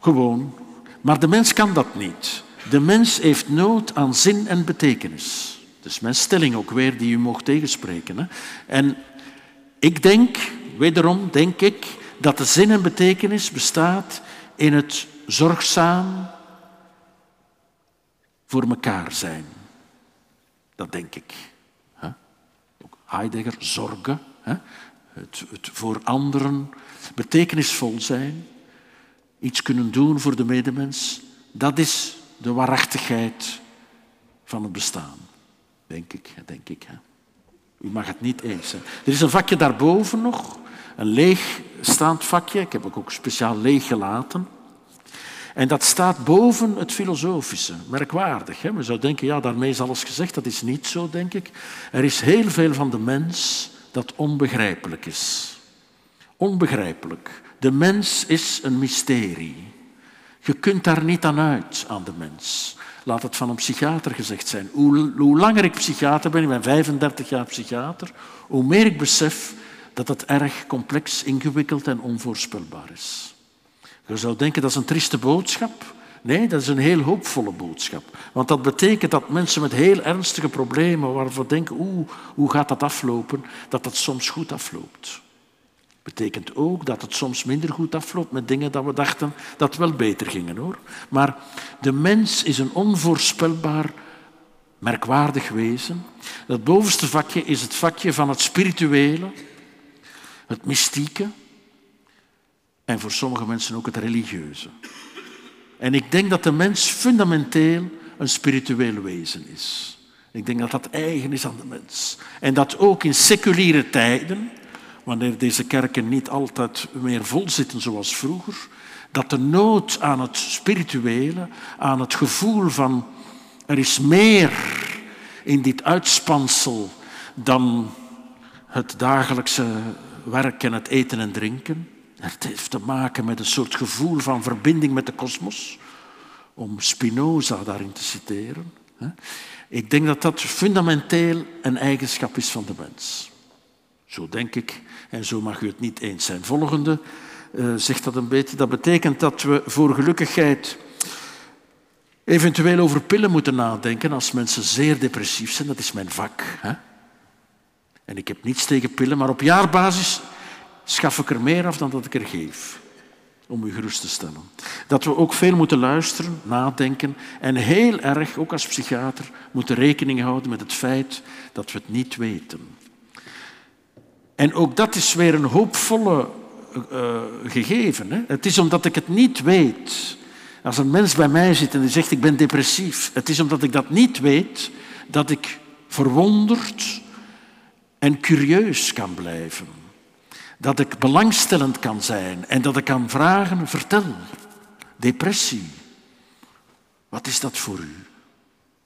Gewoon. Maar de mens kan dat niet. De mens heeft nood aan zin en betekenis. Dus mijn stelling ook weer die u mocht tegenspreken. Hè. En ik denk, wederom denk ik, dat de zin en betekenis bestaat in het zorgzaam voor elkaar zijn. Dat denk ik. Heidegger, zorgen. Het, het voor anderen betekenisvol zijn. Iets kunnen doen voor de medemens. Dat is de waarachtigheid van het bestaan. Denk ik, denk ik. Hè. U mag het niet eens zijn. Er is een vakje daarboven nog, een leegstaand vakje. Ik heb ook speciaal leeg gelaten. En dat staat boven het filosofische. Merkwaardig. Hè? We zouden denken, ja, daarmee is alles gezegd. Dat is niet zo, denk ik. Er is heel veel van de mens dat onbegrijpelijk is. Onbegrijpelijk. De mens is een mysterie. Je kunt daar niet aan uit, aan de mens. Laat het van een psychiater gezegd zijn. Hoe, hoe langer ik psychiater ben, ik ben 35 jaar psychiater, hoe meer ik besef dat het erg complex, ingewikkeld en onvoorspelbaar is. Je zou denken dat is een trieste boodschap. Nee, dat is een heel hoopvolle boodschap. Want dat betekent dat mensen met heel ernstige problemen, waarvan denken, oeh, hoe gaat dat aflopen, dat dat soms goed afloopt betekent ook dat het soms minder goed afloopt met dingen dat we dachten dat wel beter gingen hoor. Maar de mens is een onvoorspelbaar, merkwaardig wezen. Dat bovenste vakje is het vakje van het spirituele, het mystieke en voor sommige mensen ook het religieuze. En ik denk dat de mens fundamenteel een spiritueel wezen is. Ik denk dat dat eigen is aan de mens. En dat ook in seculiere tijden, wanneer deze kerken niet altijd meer vol zitten zoals vroeger, Dat de nood aan het spirituele, aan het gevoel van er is meer in dit uitspansel dan het dagelijkse werk en het eten en drinken. Het heeft te maken met een soort gevoel van verbinding met de kosmos, om Spinoza daarin te citeren. Ik denk dat dat fundamenteel een eigenschap is van de mens. Zo denk ik, en zo mag u het niet eens zijn. Volgende uh, zegt dat een beetje. Dat betekent dat we voor gelukkigheid eventueel over pillen moeten nadenken als mensen zeer depressief zijn. Dat is mijn vak. Hè? En ik heb niets tegen pillen, maar op jaarbasis schaf ik er meer af dan dat ik er geef. Om u gerust te stellen. Dat we ook veel moeten luisteren, nadenken en heel erg, ook als psychiater, moeten rekening houden met het feit dat we het niet weten. En ook dat is weer een hoopvolle uh, gegeven. Hè? Het is omdat ik het niet weet. Als een mens bij mij zit en die zegt ik ben depressief. Het is omdat ik dat niet weet dat ik verwonderd en curieus kan blijven. Dat ik belangstellend kan zijn en dat ik kan vragen, vertel, depressie, wat is dat voor u?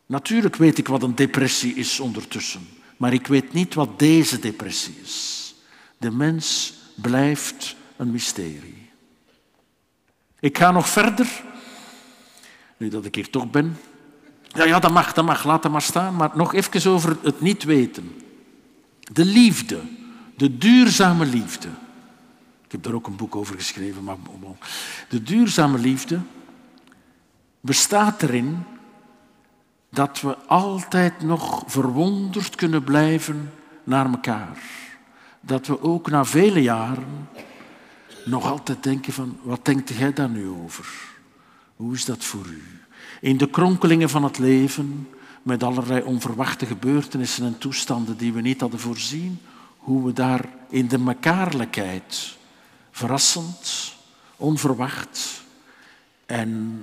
Natuurlijk weet ik wat een depressie is ondertussen, maar ik weet niet wat deze depressie is. De mens blijft een mysterie. Ik ga nog verder, nu dat ik hier toch ben. Ja, ja, dat mag, dat mag, laat het maar staan. Maar nog even over het niet weten. De liefde, de duurzame liefde. Ik heb daar ook een boek over geschreven. Maar de duurzame liefde bestaat erin dat we altijd nog verwonderd kunnen blijven naar elkaar dat we ook na vele jaren nog altijd denken van, wat denkt jij daar nu over? Hoe is dat voor u? In de kronkelingen van het leven, met allerlei onverwachte gebeurtenissen en toestanden die we niet hadden voorzien, hoe we daar in de mekaarlijkheid verrassend, onverwacht en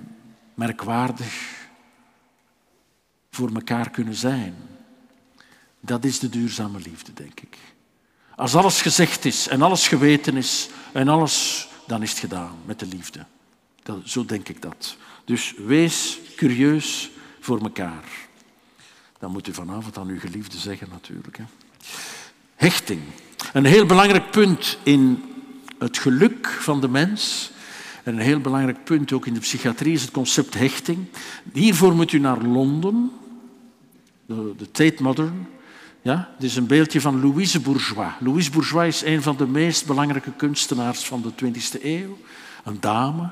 merkwaardig voor elkaar kunnen zijn. Dat is de duurzame liefde, denk ik. Als alles gezegd is en alles geweten is en alles, dan is het gedaan met de liefde. Dat, zo denk ik dat. Dus wees curieus voor elkaar. Dan moet u vanavond aan uw geliefde zeggen natuurlijk. Hè. Hechting. Een heel belangrijk punt in het geluk van de mens. En een heel belangrijk punt ook in de psychiatrie is het concept hechting. Hiervoor moet u naar Londen, de, Tate Modern. Ja, dit is een beeldje van Louise Bourgeois. Louise Bourgeois is een van de meest belangrijke kunstenaars van de 20e eeuw. Een dame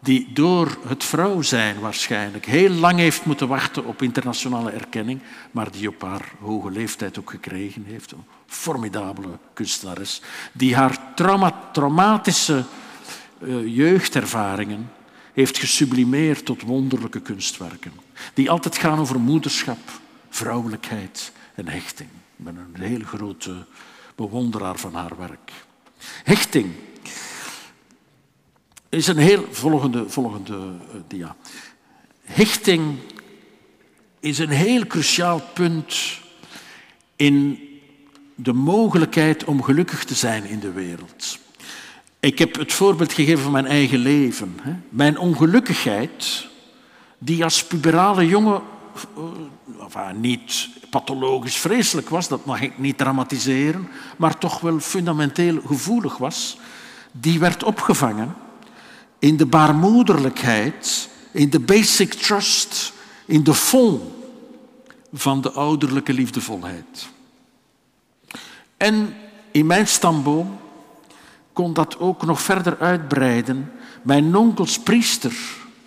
die door het vrouw zijn waarschijnlijk heel lang heeft moeten wachten op internationale erkenning, maar die op haar hoge leeftijd ook gekregen heeft. Formidabele kunstenares, die haar traumatische uh, jeugdervaringen heeft gesublimeerd tot wonderlijke kunstwerken. Die altijd gaan over moederschap, vrouwelijkheid en hechting. Ik ben een heel grote bewonderaar van haar werk. Hechting is een heel volgende, volgende uh, dia. Hechting is een heel cruciaal punt in de mogelijkheid om gelukkig te zijn in de wereld. Ik heb het voorbeeld gegeven van mijn eigen leven. Mijn ongelukkigheid, die als puberale jongen enfin, niet pathologisch vreselijk was, dat mag ik niet dramatiseren, maar toch wel fundamenteel gevoelig was, die werd opgevangen in de baarmoederlijkheid, in de basic trust, in de fond van de ouderlijke liefdevolheid. En in mijn stamboom kon dat ook nog verder uitbreiden. Mijn onkels priester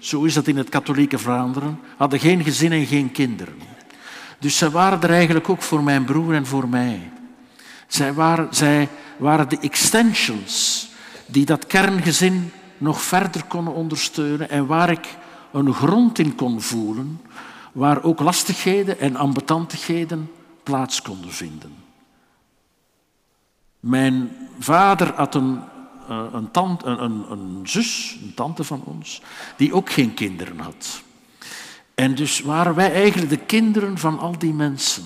zo is dat in het katholieke Vlaanderen, hadden geen gezin en geen kinderen. Dus zij waren er eigenlijk ook voor mijn broer en voor mij. Zij waren, zij waren de extensions die dat kerngezin nog verder konden ondersteunen en waar ik een grond in kon voelen, waar ook lastigheden en ambetantigheden plaats konden vinden. Mijn vader had een eh, een, tante, een, een, zus, een tante van ons, die ook geen kinderen had. En dus waren wij eigenlijk de kinderen van al die mensen.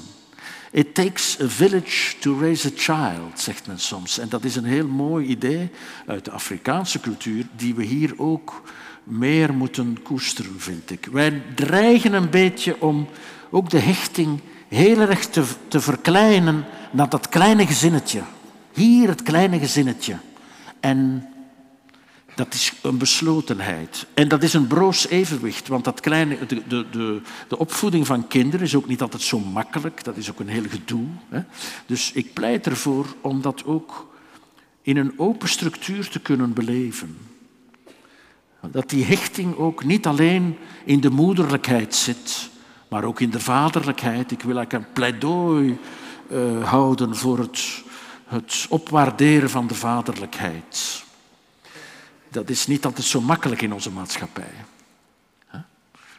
It takes a village to raise a child, zegt men soms. En dat is een heel mooi idee uit de Afrikaanse cultuur, die we hier ook meer moeten koesteren, vind ik. Wij dreigen een beetje om ook de hechting heel erg te, te verkleinen naar dat kleine gezinnetje. Hier het kleine gezinnetje. En dat is een beslotenheid. En dat is een broos evenwicht, want dat kleine, de, de, de, opvoeding van kinderen is ook niet altijd zo makkelijk. Dat is ook een heel gedoe. Hè. Dus ik pleit ervoor om dat ook in een open structuur te kunnen beleven. Dat die hechting ook niet alleen in de moederlijkheid zit, maar ook in de vaderlijkheid. Ik wil eigenlijk een pleidooi uh, houden voor het, het opwaarderen van de vaderlijkheid. Dat is niet altijd zo makkelijk in onze maatschappij.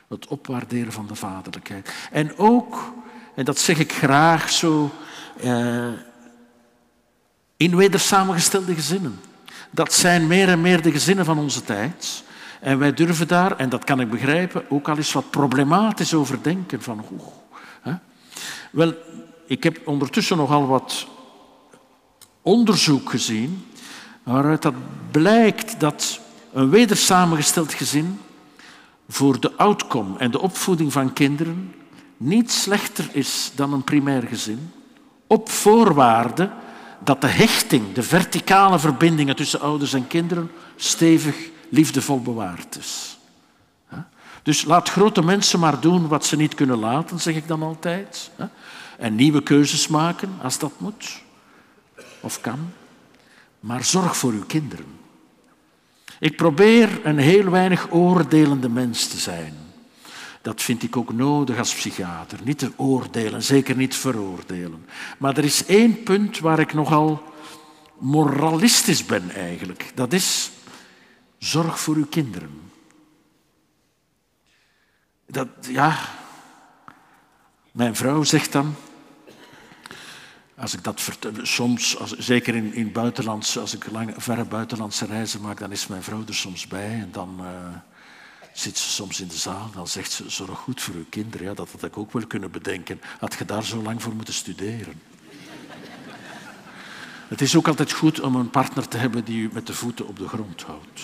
Het opwaarderen van de vaderlijkheid. En ook, en dat zeg ik graag zo, uh, in wedersamengestelde gezinnen. Dat zijn meer en meer de gezinnen van onze tijd. En wij durven daar, en dat kan ik begrijpen, ook al eens wat problematisch over denken. Van, hoe? Wel, ik heb ondertussen nogal wat onderzoek gezien waaruit dat blijkt dat een wedersamengesteld gezin voor de outcome en de opvoeding van kinderen niet slechter is dan een primair gezin, op voorwaarde dat de hechting, de verticale verbindingen tussen ouders en kinderen stevig, liefdevol bewaard is. Dus laat grote mensen maar doen wat ze niet kunnen laten, zeg ik dan altijd. En nieuwe keuzes maken als dat moet of kan. Maar zorg voor uw kinderen. Ik probeer een heel weinig oordelende mens te zijn. Dat vind ik ook nodig als psychiater. Niet te oordelen, zeker niet veroordelen. Maar er is één punt waar ik nogal moralistisch ben eigenlijk. Dat is zorg voor uw kinderen. Dat, ja, mijn vrouw zegt dan, als ik dat soms, als, zeker in, in als ik lange, verre buitenlandse reizen maak, dan is mijn vrouw er soms bij en dan uh, zit ze soms in de zaal. Dan zegt ze, zorg goed voor uw kinderen. Ja, dat had ik ook wel kunnen bedenken. Had je daar zo lang voor moeten studeren? Het is ook altijd goed om een partner te hebben die u met de voeten op de grond houdt.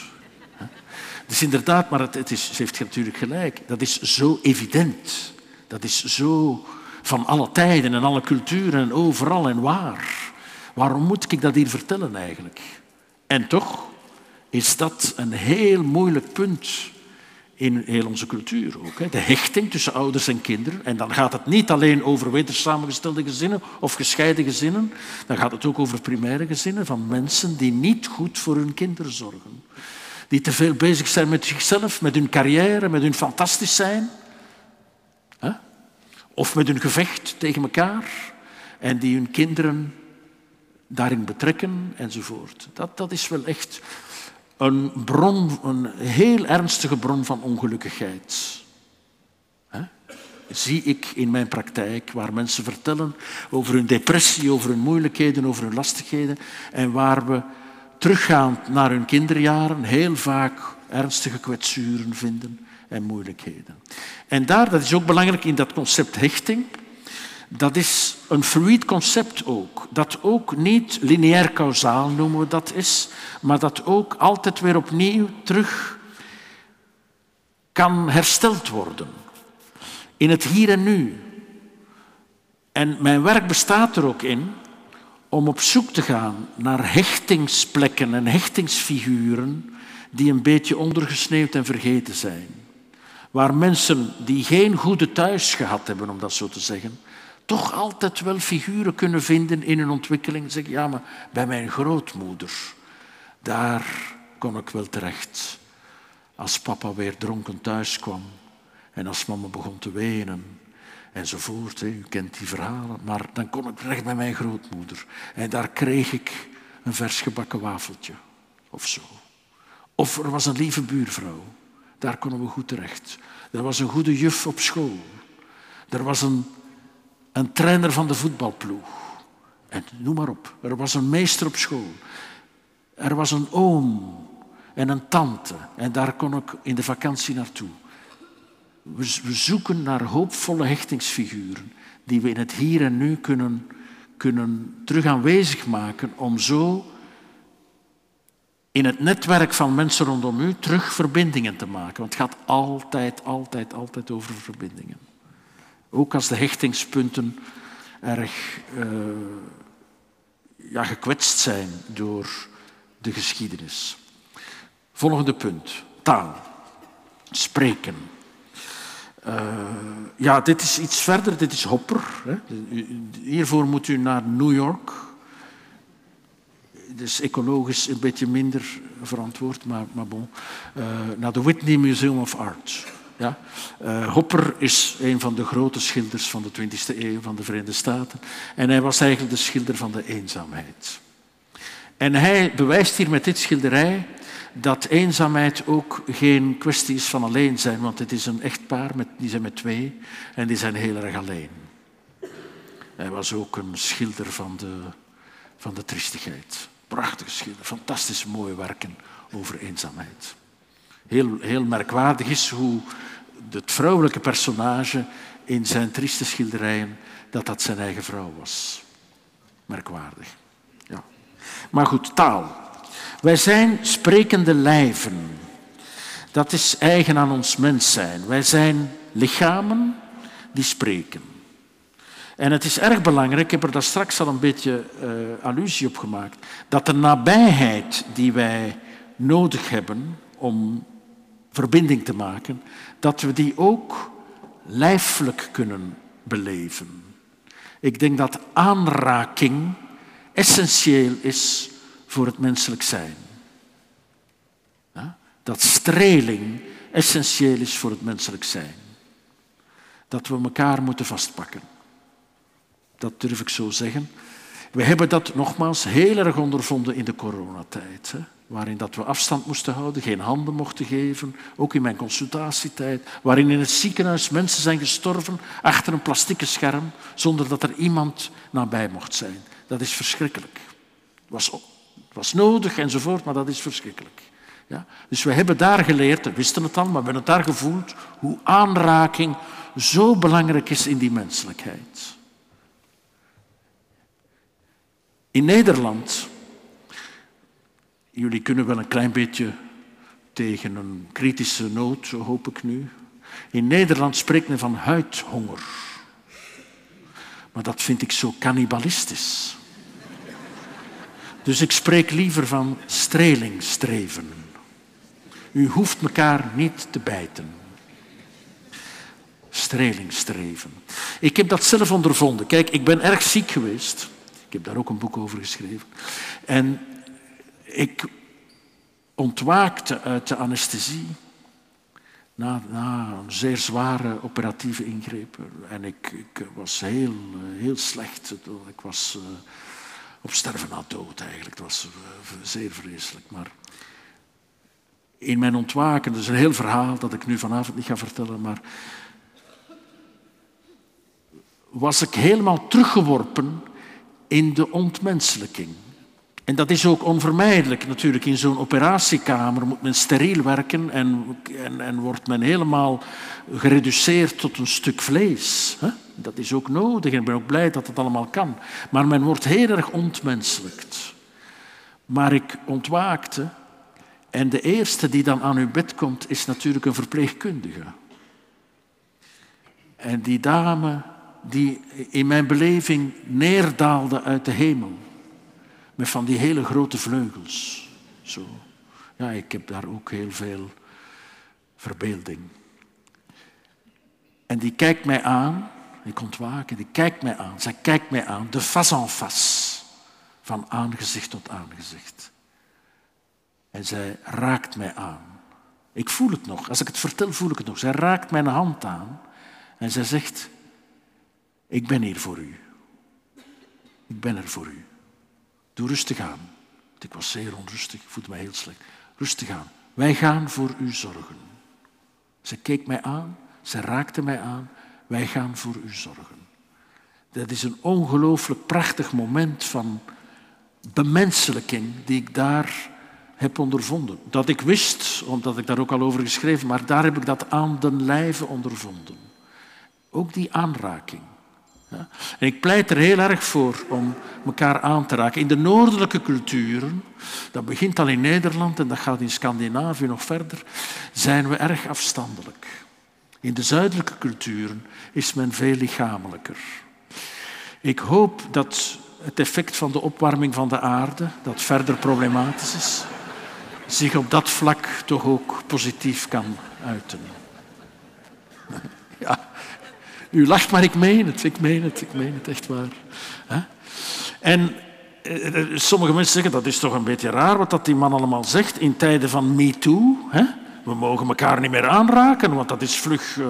Dus inderdaad, maar het, het is, ze heeft natuurlijk gelijk. Dat is zo evident. Dat is zo van alle tijden en alle culturen en overal en waar. Waarom moet ik dat hier vertellen eigenlijk? En toch is dat een heel moeilijk punt in heel onze cultuur ook. De hechting tussen ouders en kinderen. En dan gaat het niet alleen over wedersamengestelde gezinnen of gescheiden gezinnen. Dan gaat het ook over primaire gezinnen van mensen die niet goed voor hun kinderen zorgen. Die te veel bezig zijn met zichzelf, met hun carrière, met hun fantastisch zijn. Of met een gevecht tegen elkaar en die hun kinderen daarin betrekken enzovoort. Dat, dat is wel echt een bron, een heel ernstige bron van ongelukkigheid. Zie ik in mijn praktijk, waar mensen vertellen over hun depressie, over hun moeilijkheden, over hun lastigheden, en waar we teruggaand naar hun kinderjaren heel vaak ernstige kwetsuren vinden en moeilijkheden. En daar, dat is ook belangrijk in dat concept hechting, dat is een fluid concept ook. Dat ook niet lineair kausaal noemen we dat is, maar dat ook altijd weer opnieuw terug kan hersteld worden. In het hier en nu. En mijn werk bestaat er ook in om op zoek te gaan naar hechtingsplekken en hechtingsfiguren die een beetje ondergesneeuwd en vergeten zijn waar mensen die geen goede thuis gehad hebben, om dat zo te zeggen, toch altijd wel figuren kunnen vinden in hun ontwikkeling. Zeg, ja, maar bij mijn grootmoeder, daar kon ik wel terecht. Als papa weer dronken thuis kwam en als mama begon te wenen enzovoort. U kent die verhalen. Maar dan kon ik terecht bij mijn grootmoeder. En daar kreeg ik een vers gebakken wafeltje of zo. Of er was een lieve buurvrouw daar konden we goed terecht. Er was een goede juf op school. Er was een, een trainer van de voetbalploeg. En noem maar op. Er was een meester op school. Er was een oom en een tante. En daar kon ik in de vakantie naartoe. We, we zoeken naar hoopvolle hechtingsfiguren die we in het hier en nu kunnen, kunnen terug aanwezig maken om zo in het netwerk van mensen rondom u terug verbindingen te maken. Want het gaat altijd, altijd, altijd over verbindingen. Ook als de hechtingspunten erg uh, ja, gekwetst zijn door de geschiedenis. Volgende punt. Taal. Spreken. Uh, ja, dit is iets verder. Dit is Hopper. Hè. Hiervoor moet u naar New York. Dus ecologisch een beetje minder verantwoord, maar, maar bon. Uh, naar de Whitney Museum of Art. Ja? Uh, Hopper is een van de grote schilders van de 20e eeuw van de Verenigde Staten. En hij was eigenlijk de schilder van de eenzaamheid. En hij bewijst hier met dit schilderij dat eenzaamheid ook geen kwestie is van alleen zijn, want het is een echtpaar, met, die zijn met twee en die zijn heel erg alleen. Hij was ook een schilder van de, van de triestigheid. Prachtige schilder, fantastisch mooie werken over eenzaamheid. Heel, heel merkwaardig is hoe het vrouwelijke personage in zijn trieste schilderijen, dat dat zijn eigen vrouw was. Merkwaardig. Ja. Maar goed, taal. Wij zijn sprekende lijven. Dat is eigen aan ons mens zijn. Wij zijn lichamen die spreken. En het is erg belangrijk, ik heb er daar straks al een beetje uh, allusie op gemaakt, dat de nabijheid die wij nodig hebben om verbinding te maken, dat we die ook lijfelijk kunnen beleven. Ik denk dat aanraking essentieel is voor het menselijk zijn. Dat streling essentieel is voor het menselijk zijn. Dat we elkaar moeten vastpakken. Dat durf ik zo zeggen. We hebben dat nogmaals heel erg ondervonden in de coronatijd. Hè? Waarin dat we afstand moesten houden, geen handen mochten geven. Ook in mijn consultatietijd. Waarin in het ziekenhuis mensen zijn gestorven achter een plastieke scherm. Zonder dat er iemand nabij mocht zijn. Dat is verschrikkelijk. Het was, was nodig enzovoort, maar dat is verschrikkelijk. Ja? Dus we hebben daar geleerd, we wisten het al, maar we hebben het daar gevoeld, hoe aanraking zo belangrijk is in die menselijkheid. In Nederland, jullie kunnen wel een klein beetje tegen een kritische noot, zo hoop ik nu. In Nederland spreekt men van huidhonger. Maar dat vind ik zo cannibalistisch. Dus ik spreek liever van strelingstreven. U hoeft elkaar niet te bijten. Strelingstreven. Ik heb dat zelf ondervonden. Kijk, ik ben erg ziek geweest. Ik heb daar ook een boek over geschreven. En ik ontwaakte uit de anesthesie na, na een zeer zware operatieve ingreep. En ik, ik was heel, heel slecht. Ik was uh, op sterven na dood eigenlijk. Het was uh, zeer vreselijk. Maar in mijn ontwaken, dat is een heel verhaal dat ik nu vanavond niet ga vertellen, maar was ik helemaal teruggeworpen in de ontmenselijking. En dat is ook onvermijdelijk natuurlijk. In zo'n operatiekamer moet men steriel werken en, en, en, wordt men helemaal gereduceerd tot een stuk vlees. Dat is ook nodig en ik ben ook blij dat dat allemaal kan. Maar men wordt heel erg ontmenselijkt. Maar ik ontwaakte en de eerste die dan aan uw bed komt is natuurlijk een verpleegkundige. En die dame die in mijn beleving neerdaalde uit de hemel. Met van die hele grote vleugels. Zo. Ja, ik heb daar ook heel veel verbeelding. En die kijkt mij aan, ik ontwaken, die kijkt mij aan. Zij kijkt mij aan, de face en face. Van aangezicht tot aangezicht. En zij raakt mij aan. Ik voel het nog. Als ik het vertel, voel ik het nog. Zij raakt mijn hand aan. En zij zegt, ik ben hier voor u. Ik ben er voor u. Doe rustig aan. Ik was zeer onrustig, voelde me heel slecht. Rustig aan. Wij gaan voor u zorgen. Ze keek mij aan, ze raakte mij aan. Wij gaan voor u zorgen. Dat is een ongelooflijk prachtig moment van bemenselijking die ik daar heb ondervonden. Dat ik wist, omdat ik daar ook al over geschreven, maar daar heb ik dat aan den lijve ondervonden. Ook die aanraking. En ik pleit er heel erg voor om elkaar aan te raken. In de noordelijke culturen, dat begint al in Nederland en dat gaat in Scandinavië nog verder, zijn we erg afstandelijk. In de zuidelijke culturen is men veel lichamelijker. Ik hoop dat het effect van de opwarming van de aarde, dat verder problematisch is, zich op dat vlak toch ook positief kan uiten. U lacht, maar ik meen het, ik meen het, ik meen het echt waar. En eh, eh, sommige mensen zeggen dat is toch een beetje raar wat dat die man allemaal zegt in tijden van MeToo. We mogen elkaar niet meer aanraken, want dat is vlug. Uh,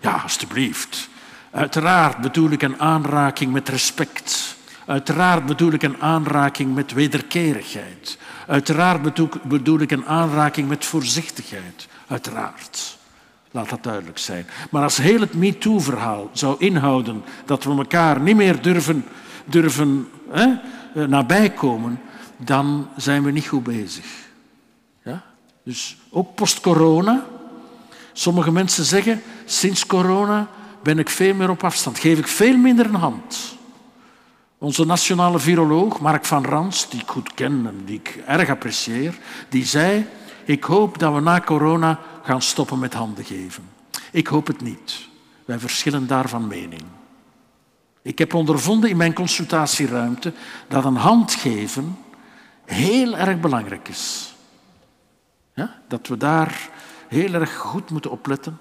ja, alstublieft. Uiteraard bedoel ik een aanraking met respect. Uiteraard bedoel ik een aanraking met wederkerigheid. Uiteraard bedoel ik een aanraking met voorzichtigheid. Uiteraard. Laat dat duidelijk zijn. Maar als heel het MeToo-verhaal zou inhouden dat we elkaar niet meer durven, durven hè, eh, nabijkomen, dan zijn we niet goed bezig. Ja? Dus ook post-corona. Sommige mensen zeggen, sinds corona ben ik veel meer op afstand. Geef ik veel minder een hand. Onze nationale viroloog, Mark van Rans, die ik goed ken en die ik erg apprecieer, die zei, ik hoop dat we na corona gaan stoppen met handen geven. Ik hoop het niet. Wij verschillen daar van mening. Ik heb ondervonden in mijn consultatieruimte dat een hand geven heel erg belangrijk is. Dat we daar heel erg goed moeten opletten.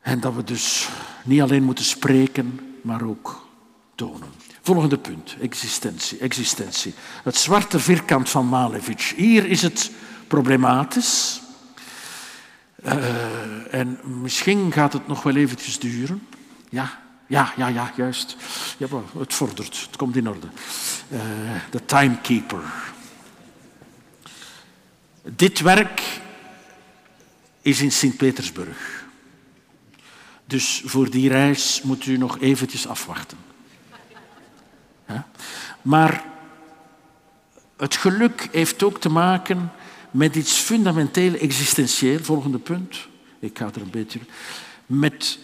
En dat we dus niet alleen moeten spreken, maar ook tonen. Volgende punt, existentie. existentie. Het zwarte vierkant van Malevich. Hier is het problematisch. Uh, en misschien gaat het nog wel eventjes duren. Ja, ja, ja, ja, juist. Ja, het vordert, het komt in orde. Uh, de timekeeper. Dit werk is in Sint-Petersburg. Dus voor die reis moet u nog eventjes afwachten. Maar het geluk heeft ook te maken met iets fundamenteel existentieel. Volgende punt. Ik ga er een beetje. Met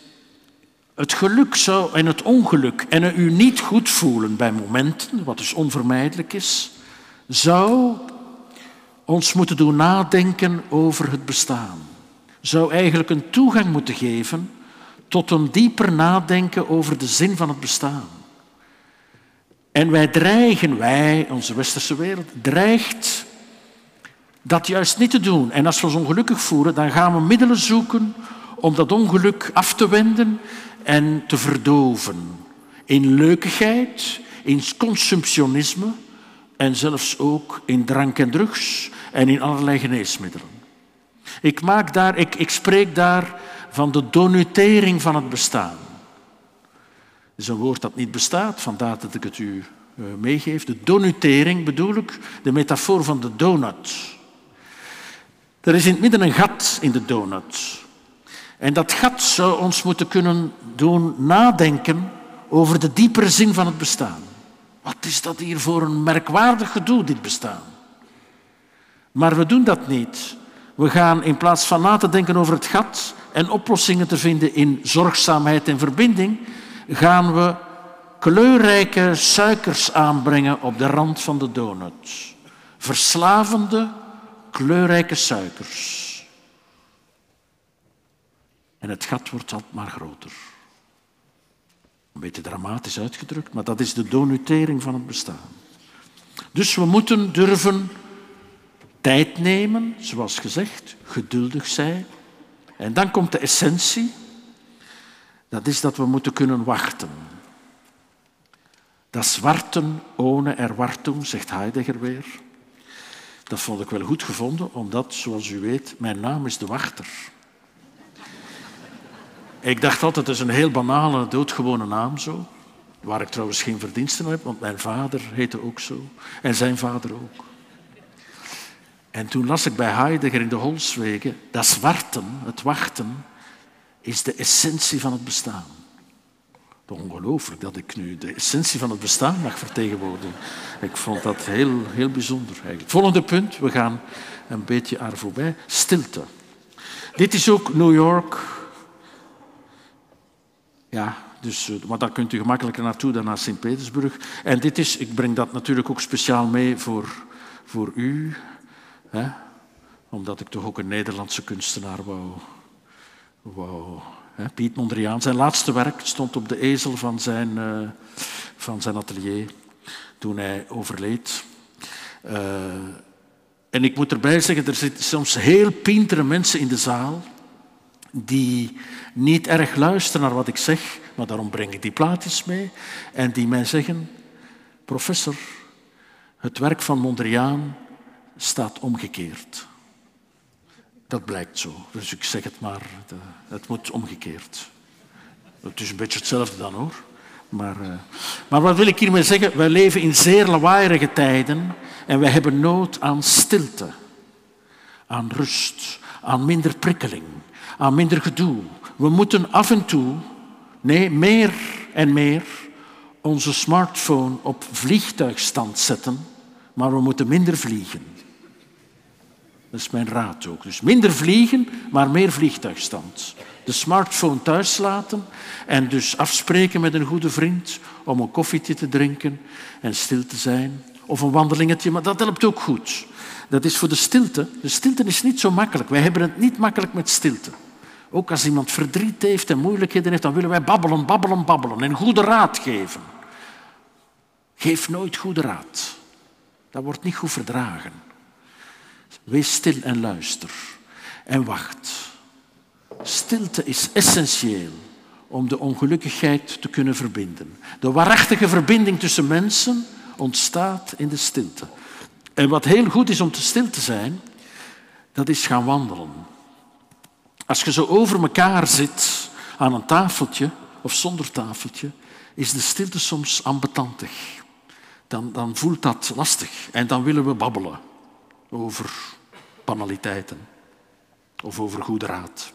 het geluk zou, en het ongeluk en u niet goed voelen bij momenten, wat dus onvermijdelijk is, zou ons moeten doen nadenken over het bestaan. Zou eigenlijk een toegang moeten geven tot een dieper nadenken over de zin van het bestaan. En wij dreigen, wij, onze westerse wereld, dreigt dat juist niet te doen. En als we ons ongelukkig voelen, dan gaan we middelen zoeken om dat ongeluk af te wenden en te verdoven. In leukigheid, in consumptionisme en zelfs ook in drank en drugs en in allerlei geneesmiddelen. Ik, maak daar, ik, ik spreek daar van de donutering van het bestaan. Dat is een woord dat niet bestaat, vandaar dat ik het u uh, meegeef. De donutering bedoel ik de metafoor van de donut. Er is in het midden een gat in de donut. En dat gat zou ons moeten kunnen doen nadenken over de diepere zin van het bestaan. Wat is dat hier voor een merkwaardig gedoe, dit bestaan? Maar we doen dat niet. We gaan in plaats van na te denken over het gat en oplossingen te vinden in zorgzaamheid en verbinding, gaan we kleurrijke suikers aanbrengen op de rand van de donut. Verslavende, kleurrijke suikers. En het gat wordt altijd maar groter. Een beetje dramatisch uitgedrukt, maar dat is de donutering van het bestaan. Dus we moeten durven tijd nemen, zoals gezegd, geduldig zijn. En dan komt de essentie. Dat is dat we moeten kunnen wachten. Dat zwarten ohne erwartung, zegt Heidegger weer. Dat vond ik wel goed gevonden, omdat, zoals u weet, mijn naam is de wachter. Ik dacht altijd, het is een heel banale, doodgewone naam zo. Waar ik trouwens geen verdiensten heb, want mijn vader heette ook zo. En zijn vader ook. En toen las ik bij Heidegger in de Holswegen, dat zwarten, het wachten, is de essentie van het bestaan. Ongelooflijk dat ik nu de essentie van het bestaan mag vertegenwoordigen. Ik vond dat heel, heel bijzonder eigenlijk. Volgende punt, we gaan een beetje aan voorbij. Stilte. Dit is ook New York. Ja, Dus, uh, maar daar kunt u gemakkelijker naartoe dan naar Sint-Petersburg. En dit is, ik breng dat natuurlijk ook speciaal mee voor, voor u. Hè? Omdat ik toch ook een Nederlandse kunstenaar wou. wou? Piet Mondriaan. Zijn laatste werk stond op de ezel van zijn, uh, van zijn atelier toen hij overleed. Uh, en ik moet erbij zeggen, er zitten soms heel pintere mensen in de zaal die niet erg luisteren naar wat ik zeg, maar daarom breng ik die plaatjes mee, en die mij zeggen, professor, het werk van Mondriaan staat omgekeerd. Dat blijkt zo, dus ik zeg het maar, het moet omgekeerd. Het is een beetje hetzelfde dan hoor. Maar, uh, maar wat wil ik hiermee zeggen? Wij leven in zeer lawaaierige tijden en wij hebben nood aan stilte, aan rust, aan minder prikkeling, aan minder gedoe. We moeten af en toe, nee, meer en meer, onze smartphone op vliegtuigstand zetten, maar we moeten minder vliegen. Dat is mijn raad ook. Dus minder vliegen, maar meer vliegtuigstand. De smartphone thuis laten en dus afspreken met een goede vriend om een koffietje te drinken en stil te zijn. Of een wandelingetje, maar dat helpt ook goed. Dat is voor de stilte. De stilte is niet zo makkelijk. Wij hebben het niet makkelijk met stilte. Ook als iemand verdriet heeft en moeilijkheden heeft, dan willen wij babbelen, babbelen, babbelen en goede raad geven. Geef nooit goede raad. Dat wordt niet goed verdragen. Wees stil en luister. En wacht. Stilte is essentieel om de ongelukkigheid te kunnen verbinden. De waarachtige verbinding tussen mensen ontstaat in de stilte. En wat heel goed is om te stil te zijn, dat is gaan wandelen. Als je zo over elkaar zit aan een tafeltje of zonder tafeltje, is de stilte soms ambetantig. Dan, dan voelt dat lastig en dan willen we babbelen over of over goede raad.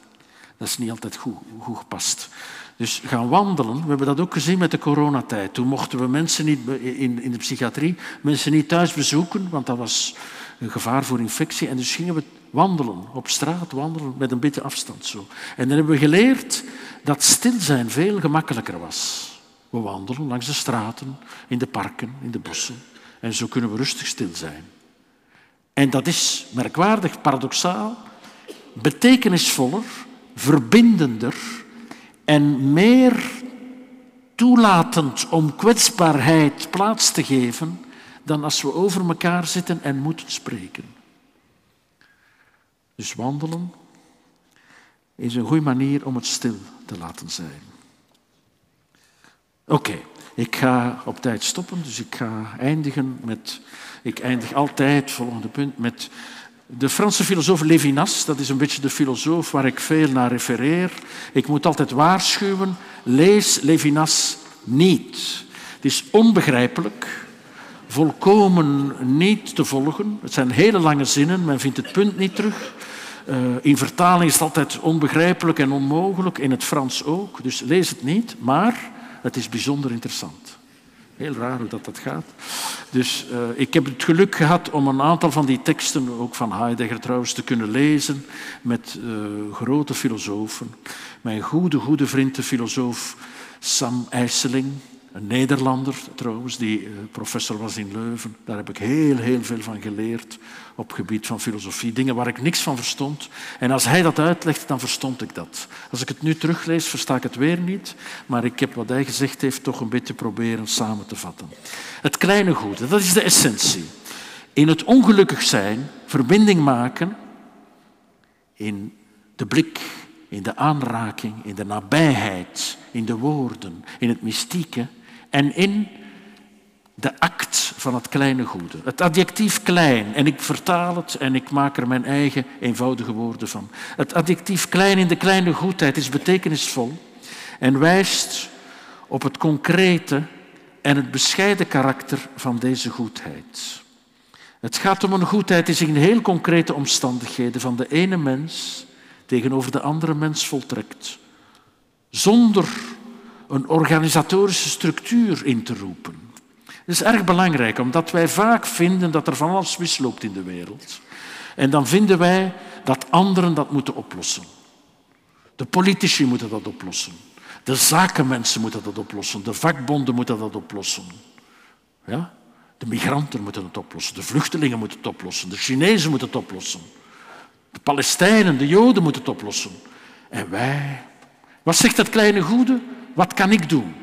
Dat is niet altijd goed, goed gepast. Dus gaan wandelen, we hebben dat ook gezien met de coronatijd. Toen mochten we mensen niet in, in de psychiatrie, mensen niet thuis bezoeken, want dat was een gevaar voor infectie. En dus gingen we wandelen, op straat wandelen, met een beetje afstand zo. En dan hebben we geleerd dat stil zijn veel gemakkelijker was. We wandelen langs de straten, in de parken, in de bossen. En zo kunnen we rustig stil zijn. En dat is merkwaardig, paradoxaal, betekenisvoller, verbindender en meer toelatend om kwetsbaarheid plaats te geven dan als we over elkaar zitten en moeten spreken. Dus wandelen is een goede manier om het stil te laten zijn. Oké, ik ga op tijd stoppen, dus ik ga eindigen met. Ik eindig altijd, volgende punt, met de Franse filosoof Levinas, dat is een beetje de filosoof waar ik veel naar refereer. Ik moet altijd waarschuwen, lees Levinas niet. Het is onbegrijpelijk, volkomen niet te volgen. Het zijn hele lange zinnen, men vindt het punt niet terug. Uh, in vertaling is het altijd onbegrijpelijk en onmogelijk, in het Frans ook. Dus lees het niet, maar het is bijzonder interessant. Heel raar hoe dat, dat gaat. Dus uh, ik heb het geluk gehad om een aantal van die teksten, ook van Heidegger trouwens, te kunnen lezen met uh, grote filosofen. Mijn goede, goede vriend, de filosoof Sam IJsseling, een Nederlander trouwens, die uh, professor was in Leuven. Daar heb ik heel, heel veel van geleerd op gebied van filosofie. Dingen waar ik niks van verstond. En als hij dat uitlegt, dan verstond ik dat. Als ik het nu teruglees, versta ik het weer niet. Maar ik heb wat hij gezegd heeft toch een beetje proberen samen te vatten. Het kleine goede, dat is de essentie. In het ongelukkig zijn, verbinding maken in de blik, in de aanraking, in de nabijheid, in de woorden, in het mystieke en in de act van het kleine goede. Het adjectief klein, en ik vertaal het en ik maak er mijn eigen eenvoudige woorden van. Het adjectief klein in de kleine goedheid is betekenisvol en wijst op het concrete en het bescheiden karakter van deze goedheid. Het gaat om een goedheid die zich in heel concrete omstandigheden van de ene mens tegenover de andere mens voltrekt, zonder een organisatorische structuur in te roepen. Dat is erg belangrijk, omdat wij vaak vinden dat er van alles misloopt in de wereld. En dan vinden wij dat anderen dat moeten oplossen. De politici moeten dat oplossen. De zakenmensen moeten dat oplossen. De vakbonden moeten dat oplossen. Ja? De migranten moeten het oplossen. De vluchtelingen moeten het oplossen. De Chinezen moeten het oplossen. De Palestijnen, de Joden moeten het oplossen. En wij, wat zegt dat kleine goede? Wat kan ik doen?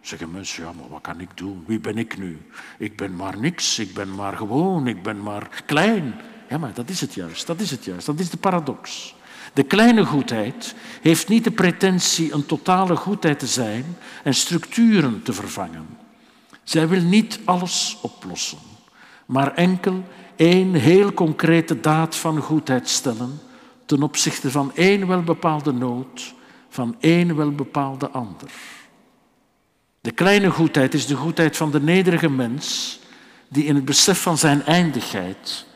Zeggen mensen, ja, maar wat kan ik doen? Wie ben ik nu? Ik ben maar niks, ik ben maar gewoon, ik ben maar klein. Ja, maar dat is het juist, dat is het juist, dat is de paradox. De kleine goedheid heeft niet de pretentie een totale goedheid te zijn en structuren te vervangen. Zij wil niet alles oplossen, maar enkel één heel concrete daad van goedheid stellen ten opzichte van één welbepaalde nood, van één welbepaalde ander. De kleine goedheid is de goedheid van de nederige mens die in het besef van zijn eindigheid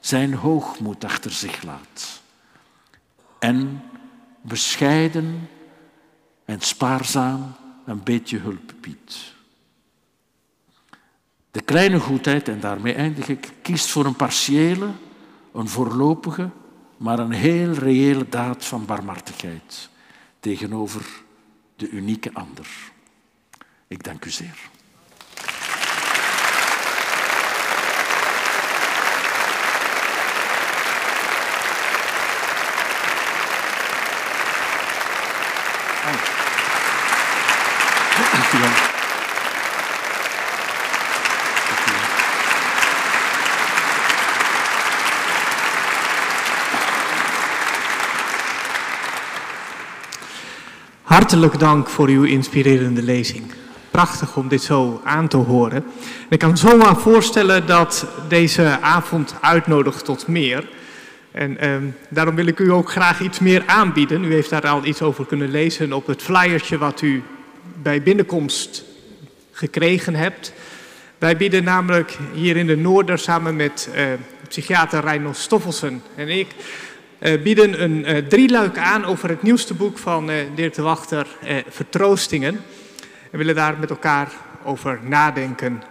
zijn hoogmoed achter zich laat. En bescheiden en spaarzaam een beetje hulp biedt. De kleine goedheid, en daarmee eindig ik, kiest voor een partiële, een voorlopige, maar een heel reële daad van barmhartigheid tegenover de unieke ander. Ik dank u zeer. Hartelijk dank voor uw inspirerende lezing. Prachtig om dit zo aan te horen. ik kan zomaar voorstellen dat deze avond uitnodigt tot meer. En eh, daarom wil ik u ook graag iets meer aanbieden. U heeft daar al iets over kunnen lezen op het flyertje wat u bij binnenkomst gekregen hebt. Wij bieden namelijk hier in de Noorder samen met uh, psychiater Reinhold Stoffelsen en ik bieden een uh, drieluik aan over het nieuwste boek van uh, Dirk de Wachter, Vertroostingen. We willen daar met elkaar over nadenken.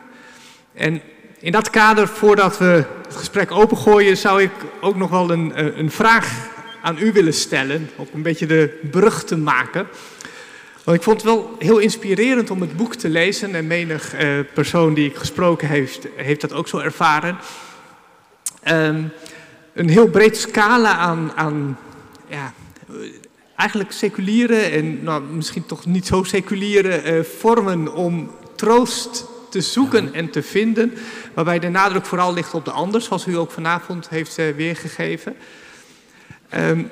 En in dat kader, voordat we het gesprek opengooien, zou ik ook nog wel een, een vraag aan u willen stellen. Om een beetje de brug te maken. Want ik vond het wel heel inspirerend om het boek te lezen. En menig persoon die ik gesproken heeft, heeft dat ook zo ervaren. Um, een heel breed scala aan, aan ja, eigenlijk seculiere en nou, misschien toch niet zo seculiere uh, vormen om troost te zoeken en te vinden. Waarbij de nadruk vooral ligt op de ander, zoals u ook vanavond heeft uh, weergegeven. Um,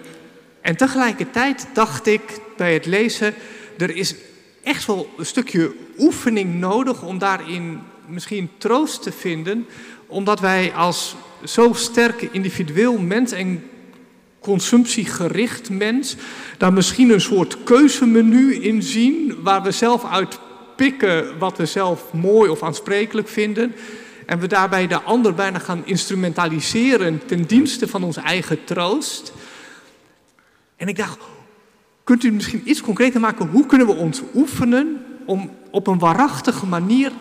en tegelijkertijd dacht ik bij het lezen, er is echt wel een stukje oefening nodig om daarin misschien troost te vinden. Omdat wij als zo sterk individueel mens en consumptiegericht mens, daar misschien een soort keuzemenu in zien waar we zelf uit pikken wat we zelf mooi of aansprekelijk vinden. En we daarbij de ander bijna gaan instrumentaliseren ten dienste van onze eigen troost. En ik dacht, kunt u misschien iets concreter maken? Hoe kunnen we ons oefenen om op een waarachtige manier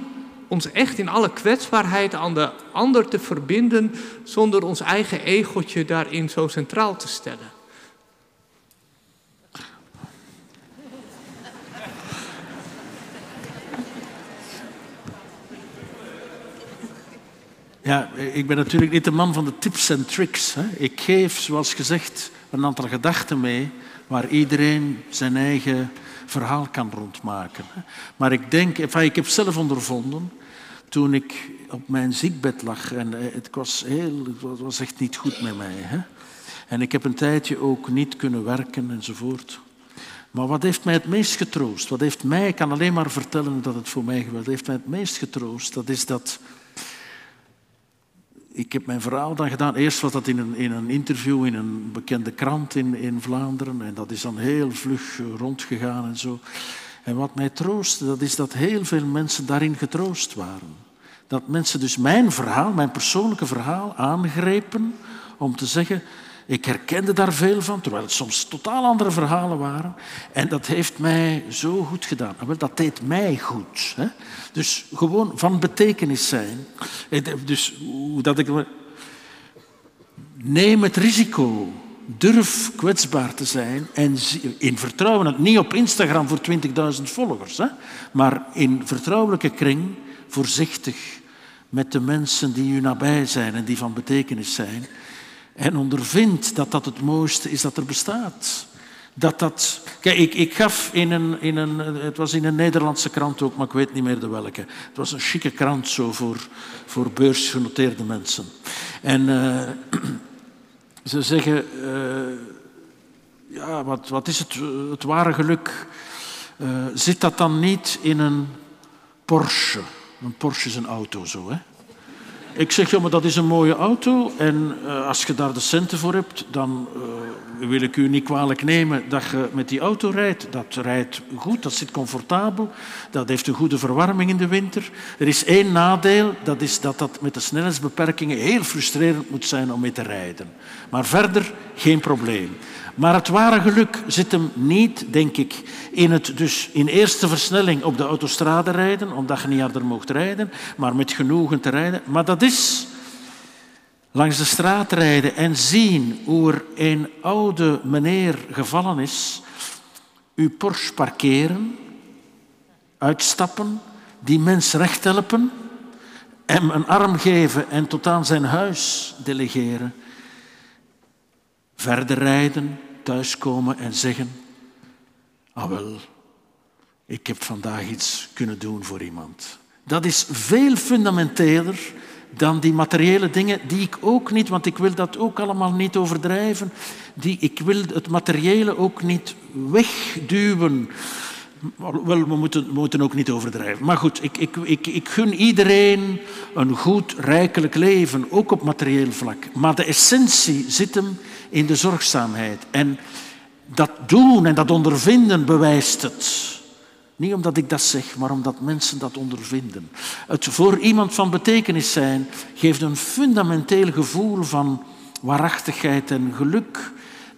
ons echt in alle kwetsbaarheid aan de ander te verbinden zonder ons eigen egeltje daarin zo centraal te stellen. Ja, ik ben natuurlijk niet de man van de tips en tricks. Hè. Ik geef, zoals gezegd, een aantal gedachten mee waar iedereen zijn eigen verhaal kan rondmaken. Maar ik denk, ik heb zelf ondervonden toen ik op mijn ziekbed lag en eh, het was, heel, het was echt niet goed met mij. Hè? En ik heb een tijdje ook niet kunnen werken enzovoort. Maar wat heeft mij het meest getroost? Wat heeft mij, ik kan alleen maar vertellen dat het voor mij geweldig heeft mij het meest getroost, dat is dat ik heb mijn verhaal dan gedaan. Eerst was dat in een, in een interview in een bekende krant in, in Vlaanderen. En dat is dan heel vlug rondgegaan en zo. En wat mij troostte, dat is dat heel veel mensen daarin getroost waren. Dat mensen dus mijn verhaal, mijn persoonlijke verhaal, aangrepen om te zeggen, ik herkende daar veel van, terwijl het soms totaal andere verhalen waren. En dat heeft mij zo goed gedaan. Nou, dat deed mij goed. Hè? Dus gewoon van betekenis zijn. Dus dat ik... Neem het risico durf kwetsbaar te zijn en in vertrouwen, niet op Instagram voor 20.000 volgers, hè, maar in vertrouwelijke kring, voorzichtig met de mensen die u nabij zijn en die van betekenis zijn. En ondervindt dat dat het mooiste is dat er bestaat. Dat dat... Kijk, ik, ik gaf in een, in een... Het was in een Nederlandse krant ook, maar ik weet niet meer de welke. Het was een chique krant zo voor, voor beursgenoteerde mensen. En uh, ze zeggen... Uh, ja, wat, wat is het, het ware geluk? Uh, zit dat dan niet in een Porsche? Een Porsche is een auto, zo, hè? Ik zeg, ja, maar dat is een mooie auto en uh, als je daar de centen voor hebt, dan uh, wil ik u niet kwalijk nemen dat je met die auto rijdt. Dat rijdt goed, dat zit comfortabel, dat heeft een goede verwarming in de winter. Er is één nadeel, dat is dat dat met de snelheidsbeperkingen heel frustrerend moet zijn om mee te rijden. Maar verder geen probleem. Maar het ware geluk zit hem niet, denk ik, in het dus in eerste versnelling op de autostrade rijden, omdat je niet harder mocht rijden, maar met genoegen te rijden. Maar dat is langs de straat rijden en zien hoe er een oude meneer gevallen is, uw Porsche parkeren, uitstappen, die mens recht helpen, hem een arm geven en tot aan zijn huis delegeren verder rijden, thuiskomen en zeggen, ah wel, ik heb vandaag iets kunnen doen voor iemand. Dat is veel fundamenteler dan die materiële dingen, die ik ook niet, want ik wil dat ook allemaal niet overdrijven, die, ik wil het materiële ook niet wegduwen. Wel, we moeten, moeten ook niet overdrijven. Maar goed, ik, ik, ik, ik gun iedereen een goed, rijkelijk leven, ook op materieel vlak. Maar de essentie zit hem in de zorgzaamheid. En dat doen en dat ondervinden bewijst het. Niet omdat ik dat zeg, maar omdat mensen dat ondervinden. Het voor iemand van betekenis zijn geeft een fundamenteel gevoel van waarachtigheid en geluk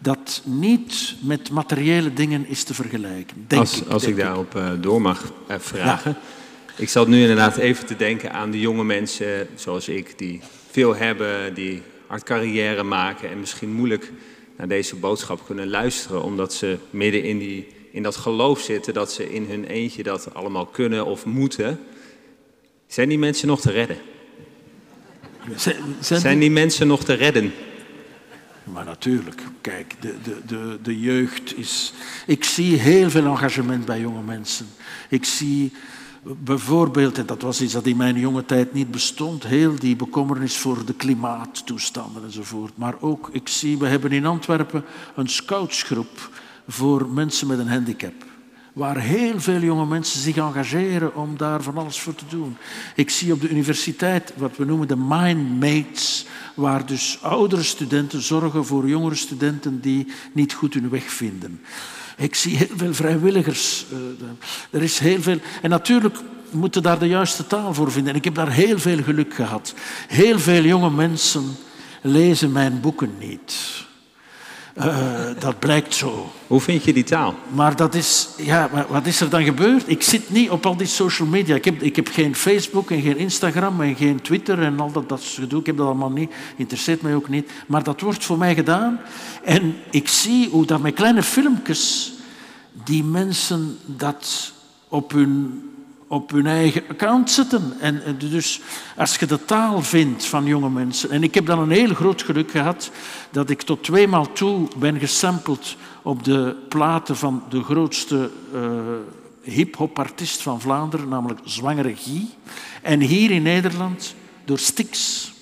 dat niet met materiële dingen is te vergelijken. Denk als ik, als ik daarop uh, door mag uh, vragen. Ja. Ik zat nu inderdaad even te denken aan de jonge mensen zoals ik, die veel hebben, die hard carrière maken en misschien moeilijk naar deze boodschap kunnen luisteren, omdat ze midden in, die, in dat geloof zitten dat ze in hun eentje dat allemaal kunnen of moeten. Zijn die mensen nog te redden? Zijn, zijn die mensen nog te redden? Maar natuurlijk, kijk, de, de, de, de jeugd is. Ik zie heel veel engagement bij jonge mensen. Ik zie bijvoorbeeld, en dat was iets dat in mijn jonge tijd niet bestond, heel die bekommernis voor de klimaattoestanden enzovoort. Maar ook, ik zie, we hebben in Antwerpen een scoutsgroep voor mensen met een handicap waar heel veel jonge mensen zich engageren om daar van alles voor te doen. Ik zie op de universiteit wat we noemen de Mindmates, waar dus oudere studenten zorgen voor jongere studenten die niet goed hun weg vinden. Ik zie heel veel vrijwilligers. Eh, er is heel veel. En natuurlijk moeten daar de juiste taal voor vinden. En ik heb daar heel veel geluk gehad. Heel veel jonge mensen lezen mijn boeken niet. Uh, dat blijkt zo. Hoe vind je die taal? Maar dat is, ja, wat is er dan gebeurd? Ik zit niet op al die social media. Ik heb, ik heb geen Facebook en geen Instagram en geen Twitter en al dat, dat gedoe. Ik heb dat allemaal niet. Interesseert mij ook niet. Maar dat wordt voor mij gedaan. En ik zie hoe dat met kleine filmpjes die mensen dat op hun op hun eigen account zetten. En, dus als je de taal vindt van jonge mensen. En ik heb dan een heel groot geluk gehad dat ik tot tweemaal toe ben gesampled op de platen van de grootste uh, hip-hop artiest van Vlaanderen, namelijk Zwangere Guy. En hier in Nederland door Stix.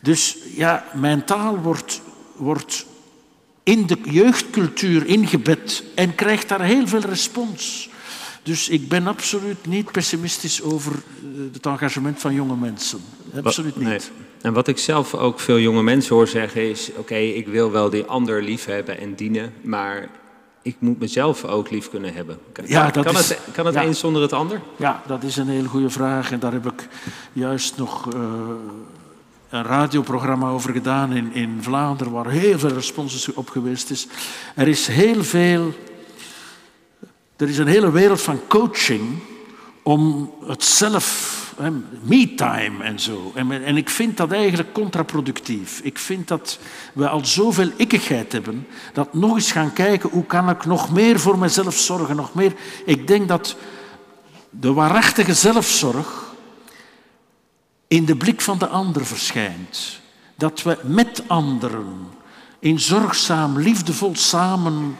Dus ja, mijn taal wordt, wordt in de jeugdcultuur ingebed en krijgt daar heel veel respons. Dus ik ben absoluut niet pessimistisch over eh, het engagement van jonge mensen. Absoluut niet. Nee. En wat ik zelf ook veel jonge mensen hoor zeggen is: oké, ik wil wel die ander lief hebben en dienen, maar ik moet mezelf ook lief kunnen hebben. Kan, ja, dat kan, is, het, kan het een zonder het ander? Ja, dat is een hele goede vraag. En daar heb ik juist nog uh, een radioprogramma over gedaan in, in Vlaanderen, waar heel veel responses op geweest is. Er is heel veel er is een hele wereld van coaching om het zelf me-time en zo. En, en ik vind dat eigenlijk contraproductief. Ik vind dat we al zoveel ikkigheid hebben, dat nog eens gaan kijken hoe kan ik nog meer voor mezelf zorgen, nog meer. Ik denk dat de waarachtige zelfzorg in de blik van de ander verschijnt. Dat we met anderen in zorgzaam, liefdevol samen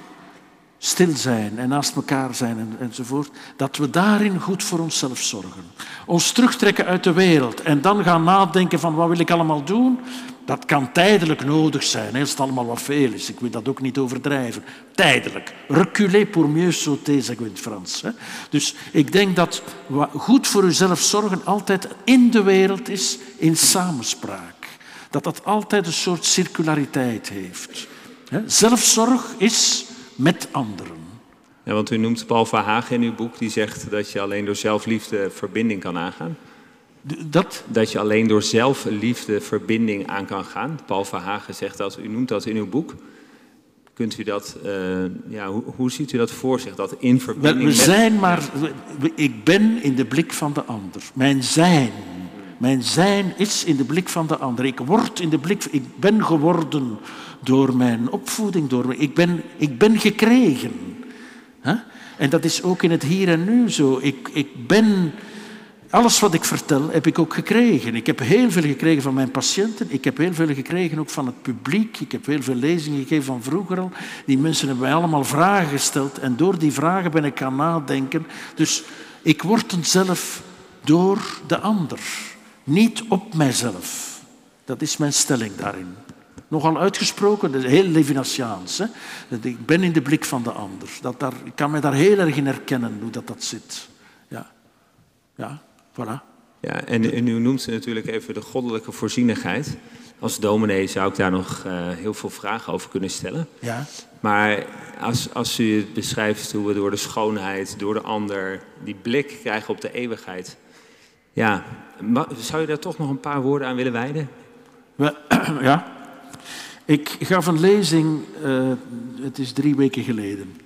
stil zijn en naast elkaar zijn en, enzovoort, dat we daarin goed voor onszelf zorgen. Ons terugtrekken uit de wereld en dan gaan nadenken van wat wil ik allemaal doen, dat kan tijdelijk nodig zijn, als het allemaal wat veel is. Ik wil dat ook niet overdrijven. Tijdelijk. Reculer pour mieux sauter, zeggen we in het Frans. Dus ik denk dat goed voor uzelf zorgen altijd in de wereld is, in samenspraak. Dat dat altijd een soort circulariteit heeft. Zelfzorg is met anderen. Ja, want u noemt Paul Verhagen in uw boek, die zegt dat je alleen door zelfliefde verbinding kan aangaan. Dat? Dat je alleen door zelfliefde verbinding aan kan gaan. Paul Verhagen zegt dat, u noemt dat in uw boek. Kunt u dat, uh, ja, hoe, hoe, ziet u dat voor zich, dat in verbinding We zijn maar, ik ben in de blik van de ander. Mijn zijn, mijn zijn is in de blik van de ander. Ik word in de blik, ik ben geworden door mijn opvoeding, door, ik, ben, ik ben gekregen. En dat is ook in het hier en nu zo. Ik, ik ben, alles wat ik vertel, heb ik ook gekregen. Ik heb heel veel gekregen van mijn patiënten. Ik heb heel veel gekregen ook van het publiek. Ik heb heel veel lezingen gegeven van vroeger al. Die mensen hebben mij allemaal vragen gesteld. En door die vragen ben ik gaan nadenken. Dus ik word een zelf door de ander. Niet op mijzelf. Dat is mijn stelling daarin. Nogal uitgesproken, dat is heel Levinasiaans. Hè? Ik ben in de blik van de ander. Dat daar, ik kan me daar heel erg in herkennen hoe dat, dat zit. Ja, ja voilà. Ja, en, en u noemt natuurlijk even de goddelijke voorzienigheid. Als dominee zou ik daar nog uh, heel veel vragen over kunnen stellen. Ja. Maar als, als u het beschrijft hoe we door de schoonheid, door de ander, die blik krijgen op de eeuwigheid. Ja, zou je daar toch nog een paar woorden aan willen wijden? Ja, ik gaf een lezing, uh, het is drie weken geleden,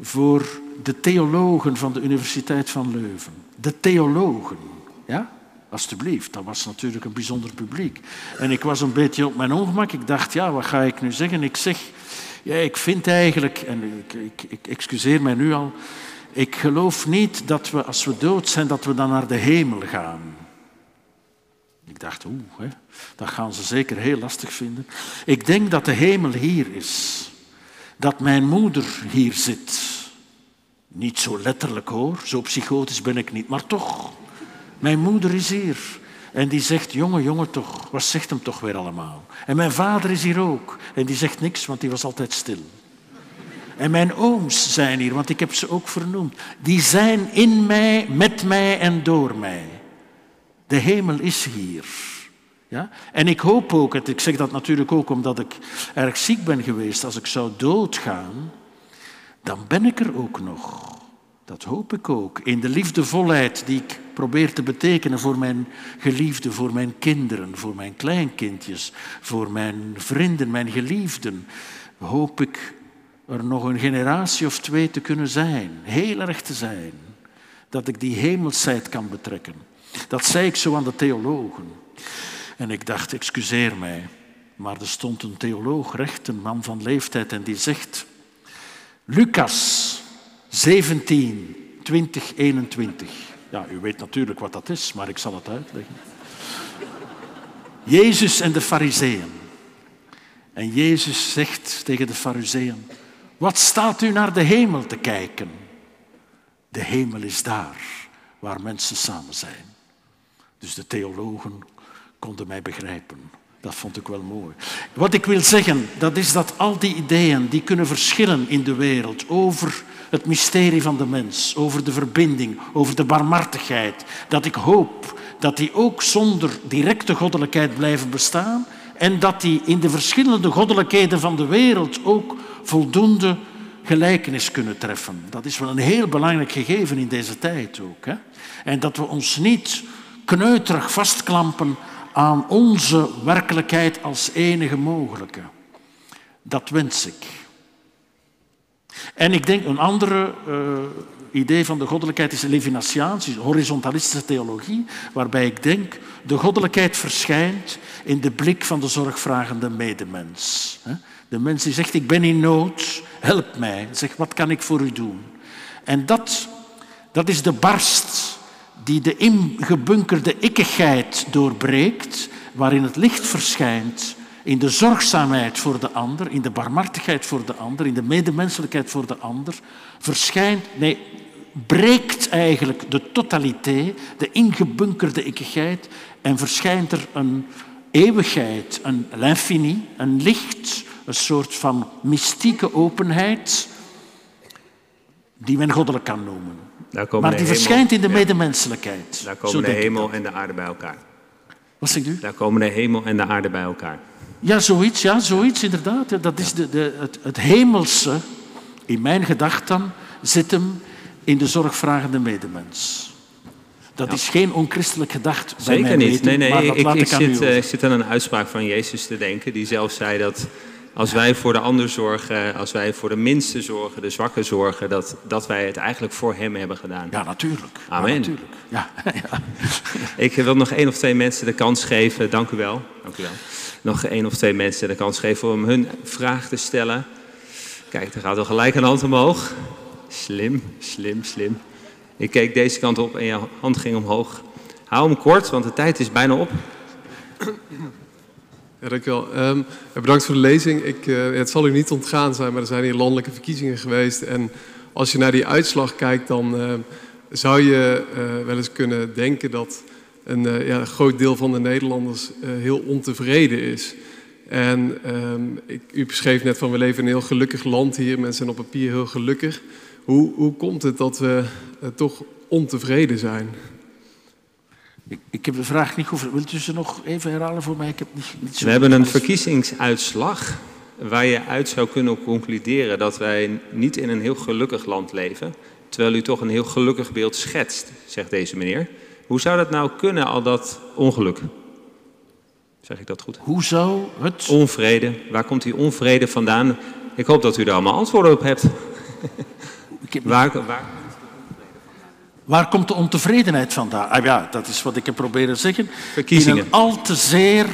voor de theologen van de Universiteit van Leuven. De theologen, ja? Alsjeblieft, dat was natuurlijk een bijzonder publiek. En ik was een beetje op mijn ongemak. Ik dacht, ja, wat ga ik nu zeggen? Ik zeg, ja, ik vind eigenlijk, en ik, ik, ik excuseer mij nu al, ik geloof niet dat we als we dood zijn, dat we dan naar de hemel gaan. Ik dacht, oeh, dat gaan ze zeker heel lastig vinden. Ik denk dat de hemel hier is. Dat mijn moeder hier zit. Niet zo letterlijk hoor, zo psychotisch ben ik niet, maar toch. Mijn moeder is hier. En die zegt, jongen, jongen toch, wat zegt hem toch weer allemaal? En mijn vader is hier ook. En die zegt niks, want die was altijd stil. En mijn ooms zijn hier, want ik heb ze ook vernoemd. Die zijn in mij, met mij en door mij. De hemel is hier. Ja? En ik hoop ook, en ik zeg dat natuurlijk ook omdat ik erg ziek ben geweest, als ik zou doodgaan, dan ben ik er ook nog. Dat hoop ik ook. In de liefdevolheid die ik probeer te betekenen voor mijn geliefden, voor mijn kinderen, voor mijn kleinkindjes, voor mijn vrienden, mijn geliefden, hoop ik er nog een generatie of twee te kunnen zijn, heel erg te zijn, dat ik die hemelsheid kan betrekken. Dat zei ik zo aan de theologen. En ik dacht, excuseer mij, maar er stond een theoloog recht, een man van leeftijd, en die zegt, Lucas 17, 20, 21. Ja, u weet natuurlijk wat dat is, maar ik zal het uitleggen. Jezus en de Fariseeën. En Jezus zegt tegen de Fariseeën, wat staat u naar de hemel te kijken? De hemel is daar, waar mensen samen zijn. Dus de theologen konden mij begrijpen. Dat vond ik wel mooi. Wat ik wil zeggen, dat is dat al die ideeën die kunnen verschillen in de wereld over het mysterie van de mens, over de verbinding, over de barmhartigheid, dat ik hoop dat die ook zonder directe goddelijkheid blijven bestaan en dat die in de verschillende goddelijkheden van de wereld ook voldoende gelijkenis kunnen treffen. Dat is wel een heel belangrijk gegeven in deze tijd ook. Hè? En dat we ons niet kneuterig vastklampen aan onze werkelijkheid als enige mogelijke. Dat wens ik. En ik denk een andere uh, idee van de goddelijkheid is Levinasiaans, is horizontalistische theologie, waarbij ik denk de goddelijkheid verschijnt in de blik van de zorgvragende medemens. De mens die zegt, ik ben in nood, help mij. Zeg, wat kan ik voor u doen? En dat, dat is de barst die de ingebunkerde ikkigheid doorbreekt, waarin het licht verschijnt in de zorgzaamheid voor de ander, in de barmhartigheid voor de ander, in de medemenselijkheid voor de ander, verschijnt, nee, breekt eigenlijk de totaliteit, de ingebunkerde ikkigheid en verschijnt er een eeuwigheid, een l'infini, een licht, een soort van mystieke openheid die men goddelijk kan noemen. maar die verschijnt in de medemenselijkheid. Daar komen de hemel en de aarde bij elkaar. Wat zegt u? Daar komen de hemel en de aarde bij elkaar. Ja, zoiets, ja, zoiets inderdaad. Dat is de, de, het, het hemelse, in mijn gedachten, zit hem in de zorgvragende medemens. Dat is geen onchristelijk gedacht bij Zeker niet. Weten, nee, nee, ik, ik, ik zit, uh, ik zit aan een uitspraak van Jezus te denken, die zelf zei dat als wij voor de ander zorgen, als wij voor de minste zorgen, de zwakke zorgen, dat, dat wij het eigenlijk voor hem hebben gedaan. Ja, natuurlijk. Amen. Ja, natuurlijk. Ja, ja. Ik wil nog één of twee mensen de kans geven, dank u wel. Dank u wel. Nog één of twee mensen de kans geven om hun vraag te stellen. Kijk, er gaat al gelijk een hand omhoog. Slim, slim, slim. Ik keek deze kant op en jouw hand ging omhoog. Hou hem kort, want de tijd is bijna op. Ja, dankjewel. Um, bedankt voor de lezing. Ik, uh, het zal u niet ontgaan zijn, maar er zijn hier landelijke verkiezingen geweest. En als je naar die uitslag kijkt, dan uh, zou je uh, wel eens kunnen denken dat een, ja, groot deel van de Nederlanders heel ontevreden is. En um, ik, u beschreef net van we leven in een heel gelukkig land hier. Mensen zijn op papier heel gelukkig. Hoe, hoe komt het dat we toch ontevreden zijn? Ik, ik, heb de vraag niet gehoord. Wilt u ze nog even herhalen voor mij? Ik heb niet, niet zo We hebben een verkiezingsuitslag waar je uit zou kunnen concluderen dat wij niet in een heel gelukkig land leven, terwijl u toch een heel gelukkig beeld schetst, zegt deze meneer. Hoe zou dat nou kunnen, al dat ongeluk? Zeg ik dat goed? Hoe zou het... Onvrede. Waar komt die onvrede vandaan? Ik hoop dat u daar allemaal antwoorden op hebt. waar, waar, Waar komt de ontevredenheid vandaan? Ah ja, dat is wat ik heb proberen te zeggen. Verkiezingen. In een al te zeer...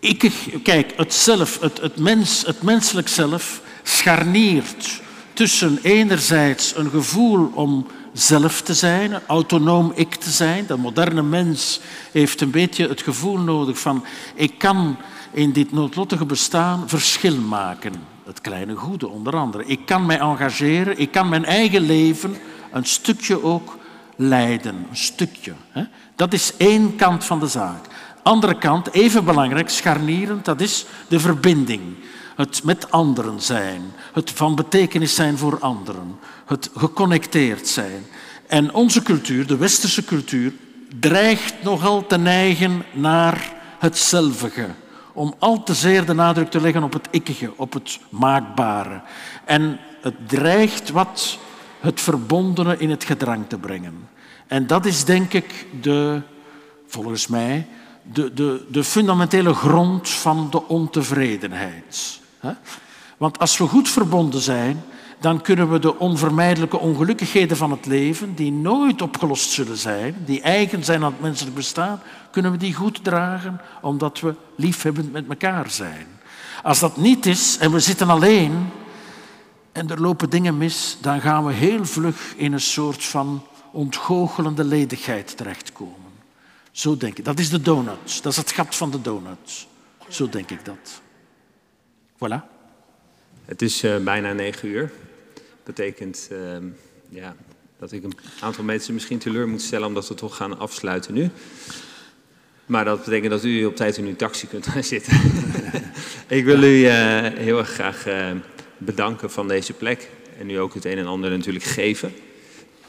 Ik, kijk, het zelf, het, het, mens, het menselijk zelf scharniert tussen enerzijds een gevoel om zelf te zijn, autonoom ik te zijn. De moderne mens heeft een beetje het gevoel nodig van ik kan in dit noodlottige bestaan verschil maken. Het kleine goede onder andere. Ik kan mij engageren, ik kan mijn eigen leven een stukje ook leiden. Een stukje. Dat is één kant van de zaak. Andere kant, even belangrijk, scharnierend, dat is de verbinding. Het met anderen zijn. Het van betekenis zijn voor anderen. Het geconnecteerd zijn. En onze cultuur, de westerse cultuur, dreigt nogal te neigen naar het zelvige. Om al te zeer de nadruk te leggen op het ikkige, op het maakbare. En het dreigt wat het verbondene in het gedrang te brengen. En dat is denk ik de, volgens mij, de, de, de fundamentele grond van de ontevredenheid. Want als we goed verbonden zijn, dan kunnen we de onvermijdelijke ongelukkigheden van het leven, die nooit opgelost zullen zijn, die eigen zijn aan het menselijk bestaan, kunnen we die goed dragen, omdat we liefhebbend met elkaar zijn. Als dat niet is en we zitten alleen, en er lopen dingen mis, dan gaan we heel vlug in een soort van ontgoochelende ledigheid terechtkomen. Zo denk ik. Dat is de donut. Dat is het gat van de donut. Zo denk ik dat. Voilà. Het is uh, bijna negen uur. Dat betekent uh, ja, dat ik een aantal mensen misschien teleur moet stellen omdat we toch gaan afsluiten nu. Maar dat betekent dat u op tijd in uw taxi kunt gaan zitten. ik wil u uh, heel erg graag bedanken van deze plek. En nu ook het een en ander natuurlijk geven.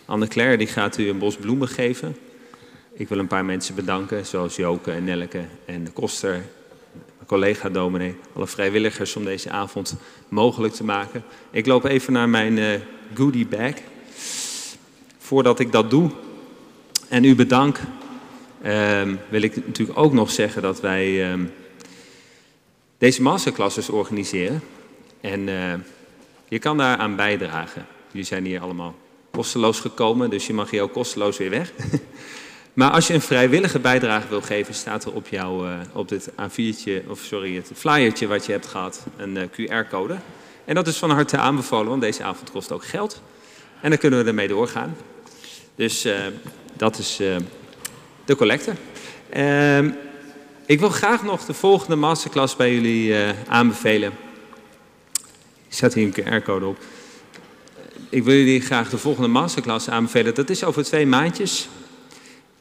Anne-Claire die gaat u een bos bloemen geven. Ik wil een paar mensen bedanken, zoals Joke en Nelleke en de Koster, mijn collega dominee, alle vrijwilligers om deze avond mogelijk te maken. Ik loop even naar mijn uh, goodie bag. Voordat ik dat doe en u bedank, uh, wil ik natuurlijk ook nog zeggen dat wij uh, deze masterclasses organiseren. En uh, je kan daaraan bijdragen. Jullie zijn hier allemaal kosteloos gekomen, dus je mag hier ook kosteloos weer weg. maar als je een vrijwillige bijdrage wil geven, staat er op, jou, uh, op dit A4'tje, of sorry, het flyertje wat je hebt gehad, een uh, QR-code. En dat is van harte aanbevolen, want deze avond kost ook geld. En dan kunnen we ermee doorgaan. Dus dat is de collecte. Ehm, ik wil graag nog de volgende masterclass bij jullie aanbevelen. Zet hier een QR-code op ik wil jullie graag de volgende masterclass aanbevelen. Dat is over twee maandjes.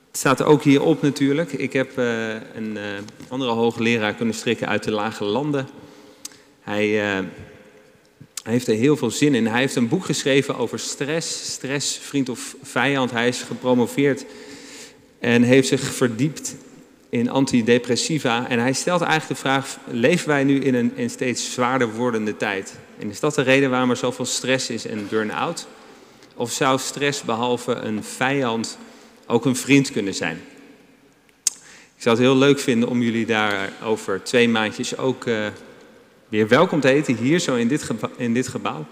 Het staat ook hierop natuurlijk. Ik heb uh, een uh, andere hoogleraar kunnen strikken uit de lage landen. Hij, uh, hij, heeft er heel veel zin in. Hij heeft een boek geschreven over stress. Stress, vriend of vijand. Hij is gepromoveerd en heeft zich verdiept in antidepressiva. En hij stelt eigenlijk de vraag, leven wij nu in een in steeds zwaarder wordende tijd? En is dat de reden waarom er zoveel stress is en burn-out? Of zou stress behalve een vijand ook een vriend kunnen zijn? Ik zou het heel leuk vinden om jullie daar over twee maandjes ook uh, weer welkom te heten, hier zo in dit, gebouw. In dit gebouw.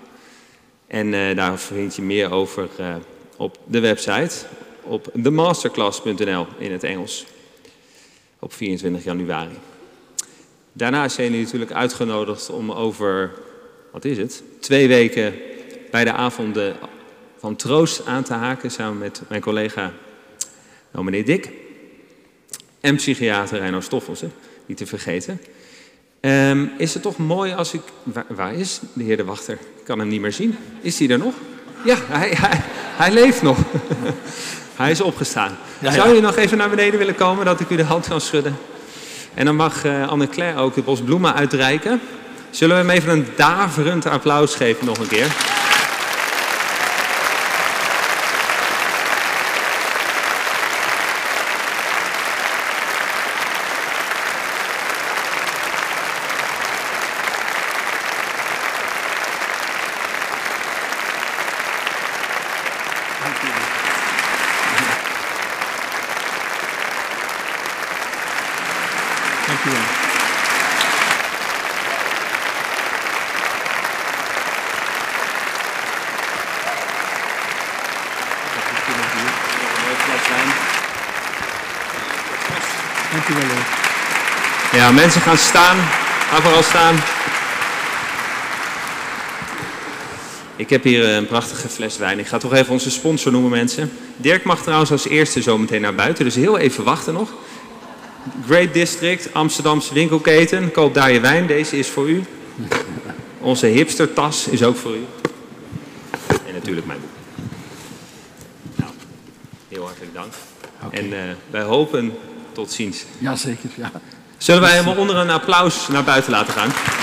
En uh, daar vind je meer over uh, op de website, op themasterclass.nl in het Engels, op 24 januari. Daarna zijn jullie natuurlijk uitgenodigd om over wat is het, twee weken bij de avonden van troost aan te haken samen met mijn collega nou, meneer Dick en psychiater Reino Stoffels, niet te vergeten. Um, is het toch mooi als ik... Waar, waar, is de heer de wachter? Ik kan hem niet meer zien. Is hij er nog? Ja, hij, hij, hij leeft nog. hij is opgestaan. Ja, Zou je nog even naar beneden willen komen, dat ik u de hand kan schudden? En dan mag uh, Anne-Claire ook het bos bloemen uitreiken. Zullen we hem even een daverend applaus geven nog een keer? Ja, mensen gaan staan. Ga vooral staan. Ik heb hier een prachtige fles wijn. Ik ga toch even onze sponsor noemen, mensen. Dirk mag trouwens als eerste zo meteen naar buiten, dus heel even wachten nog. Great District, Amsterdamse winkelketen. Koop daar je wijn. Deze is voor u. Onze hipstertas is ook voor u. En natuurlijk mijn boek. Nou, heel hartelijk dank. Okay. En uh, wij hopen tot ziens. Jazeker, ja. Zullen wij hem onder een applaus naar buiten laten gaan?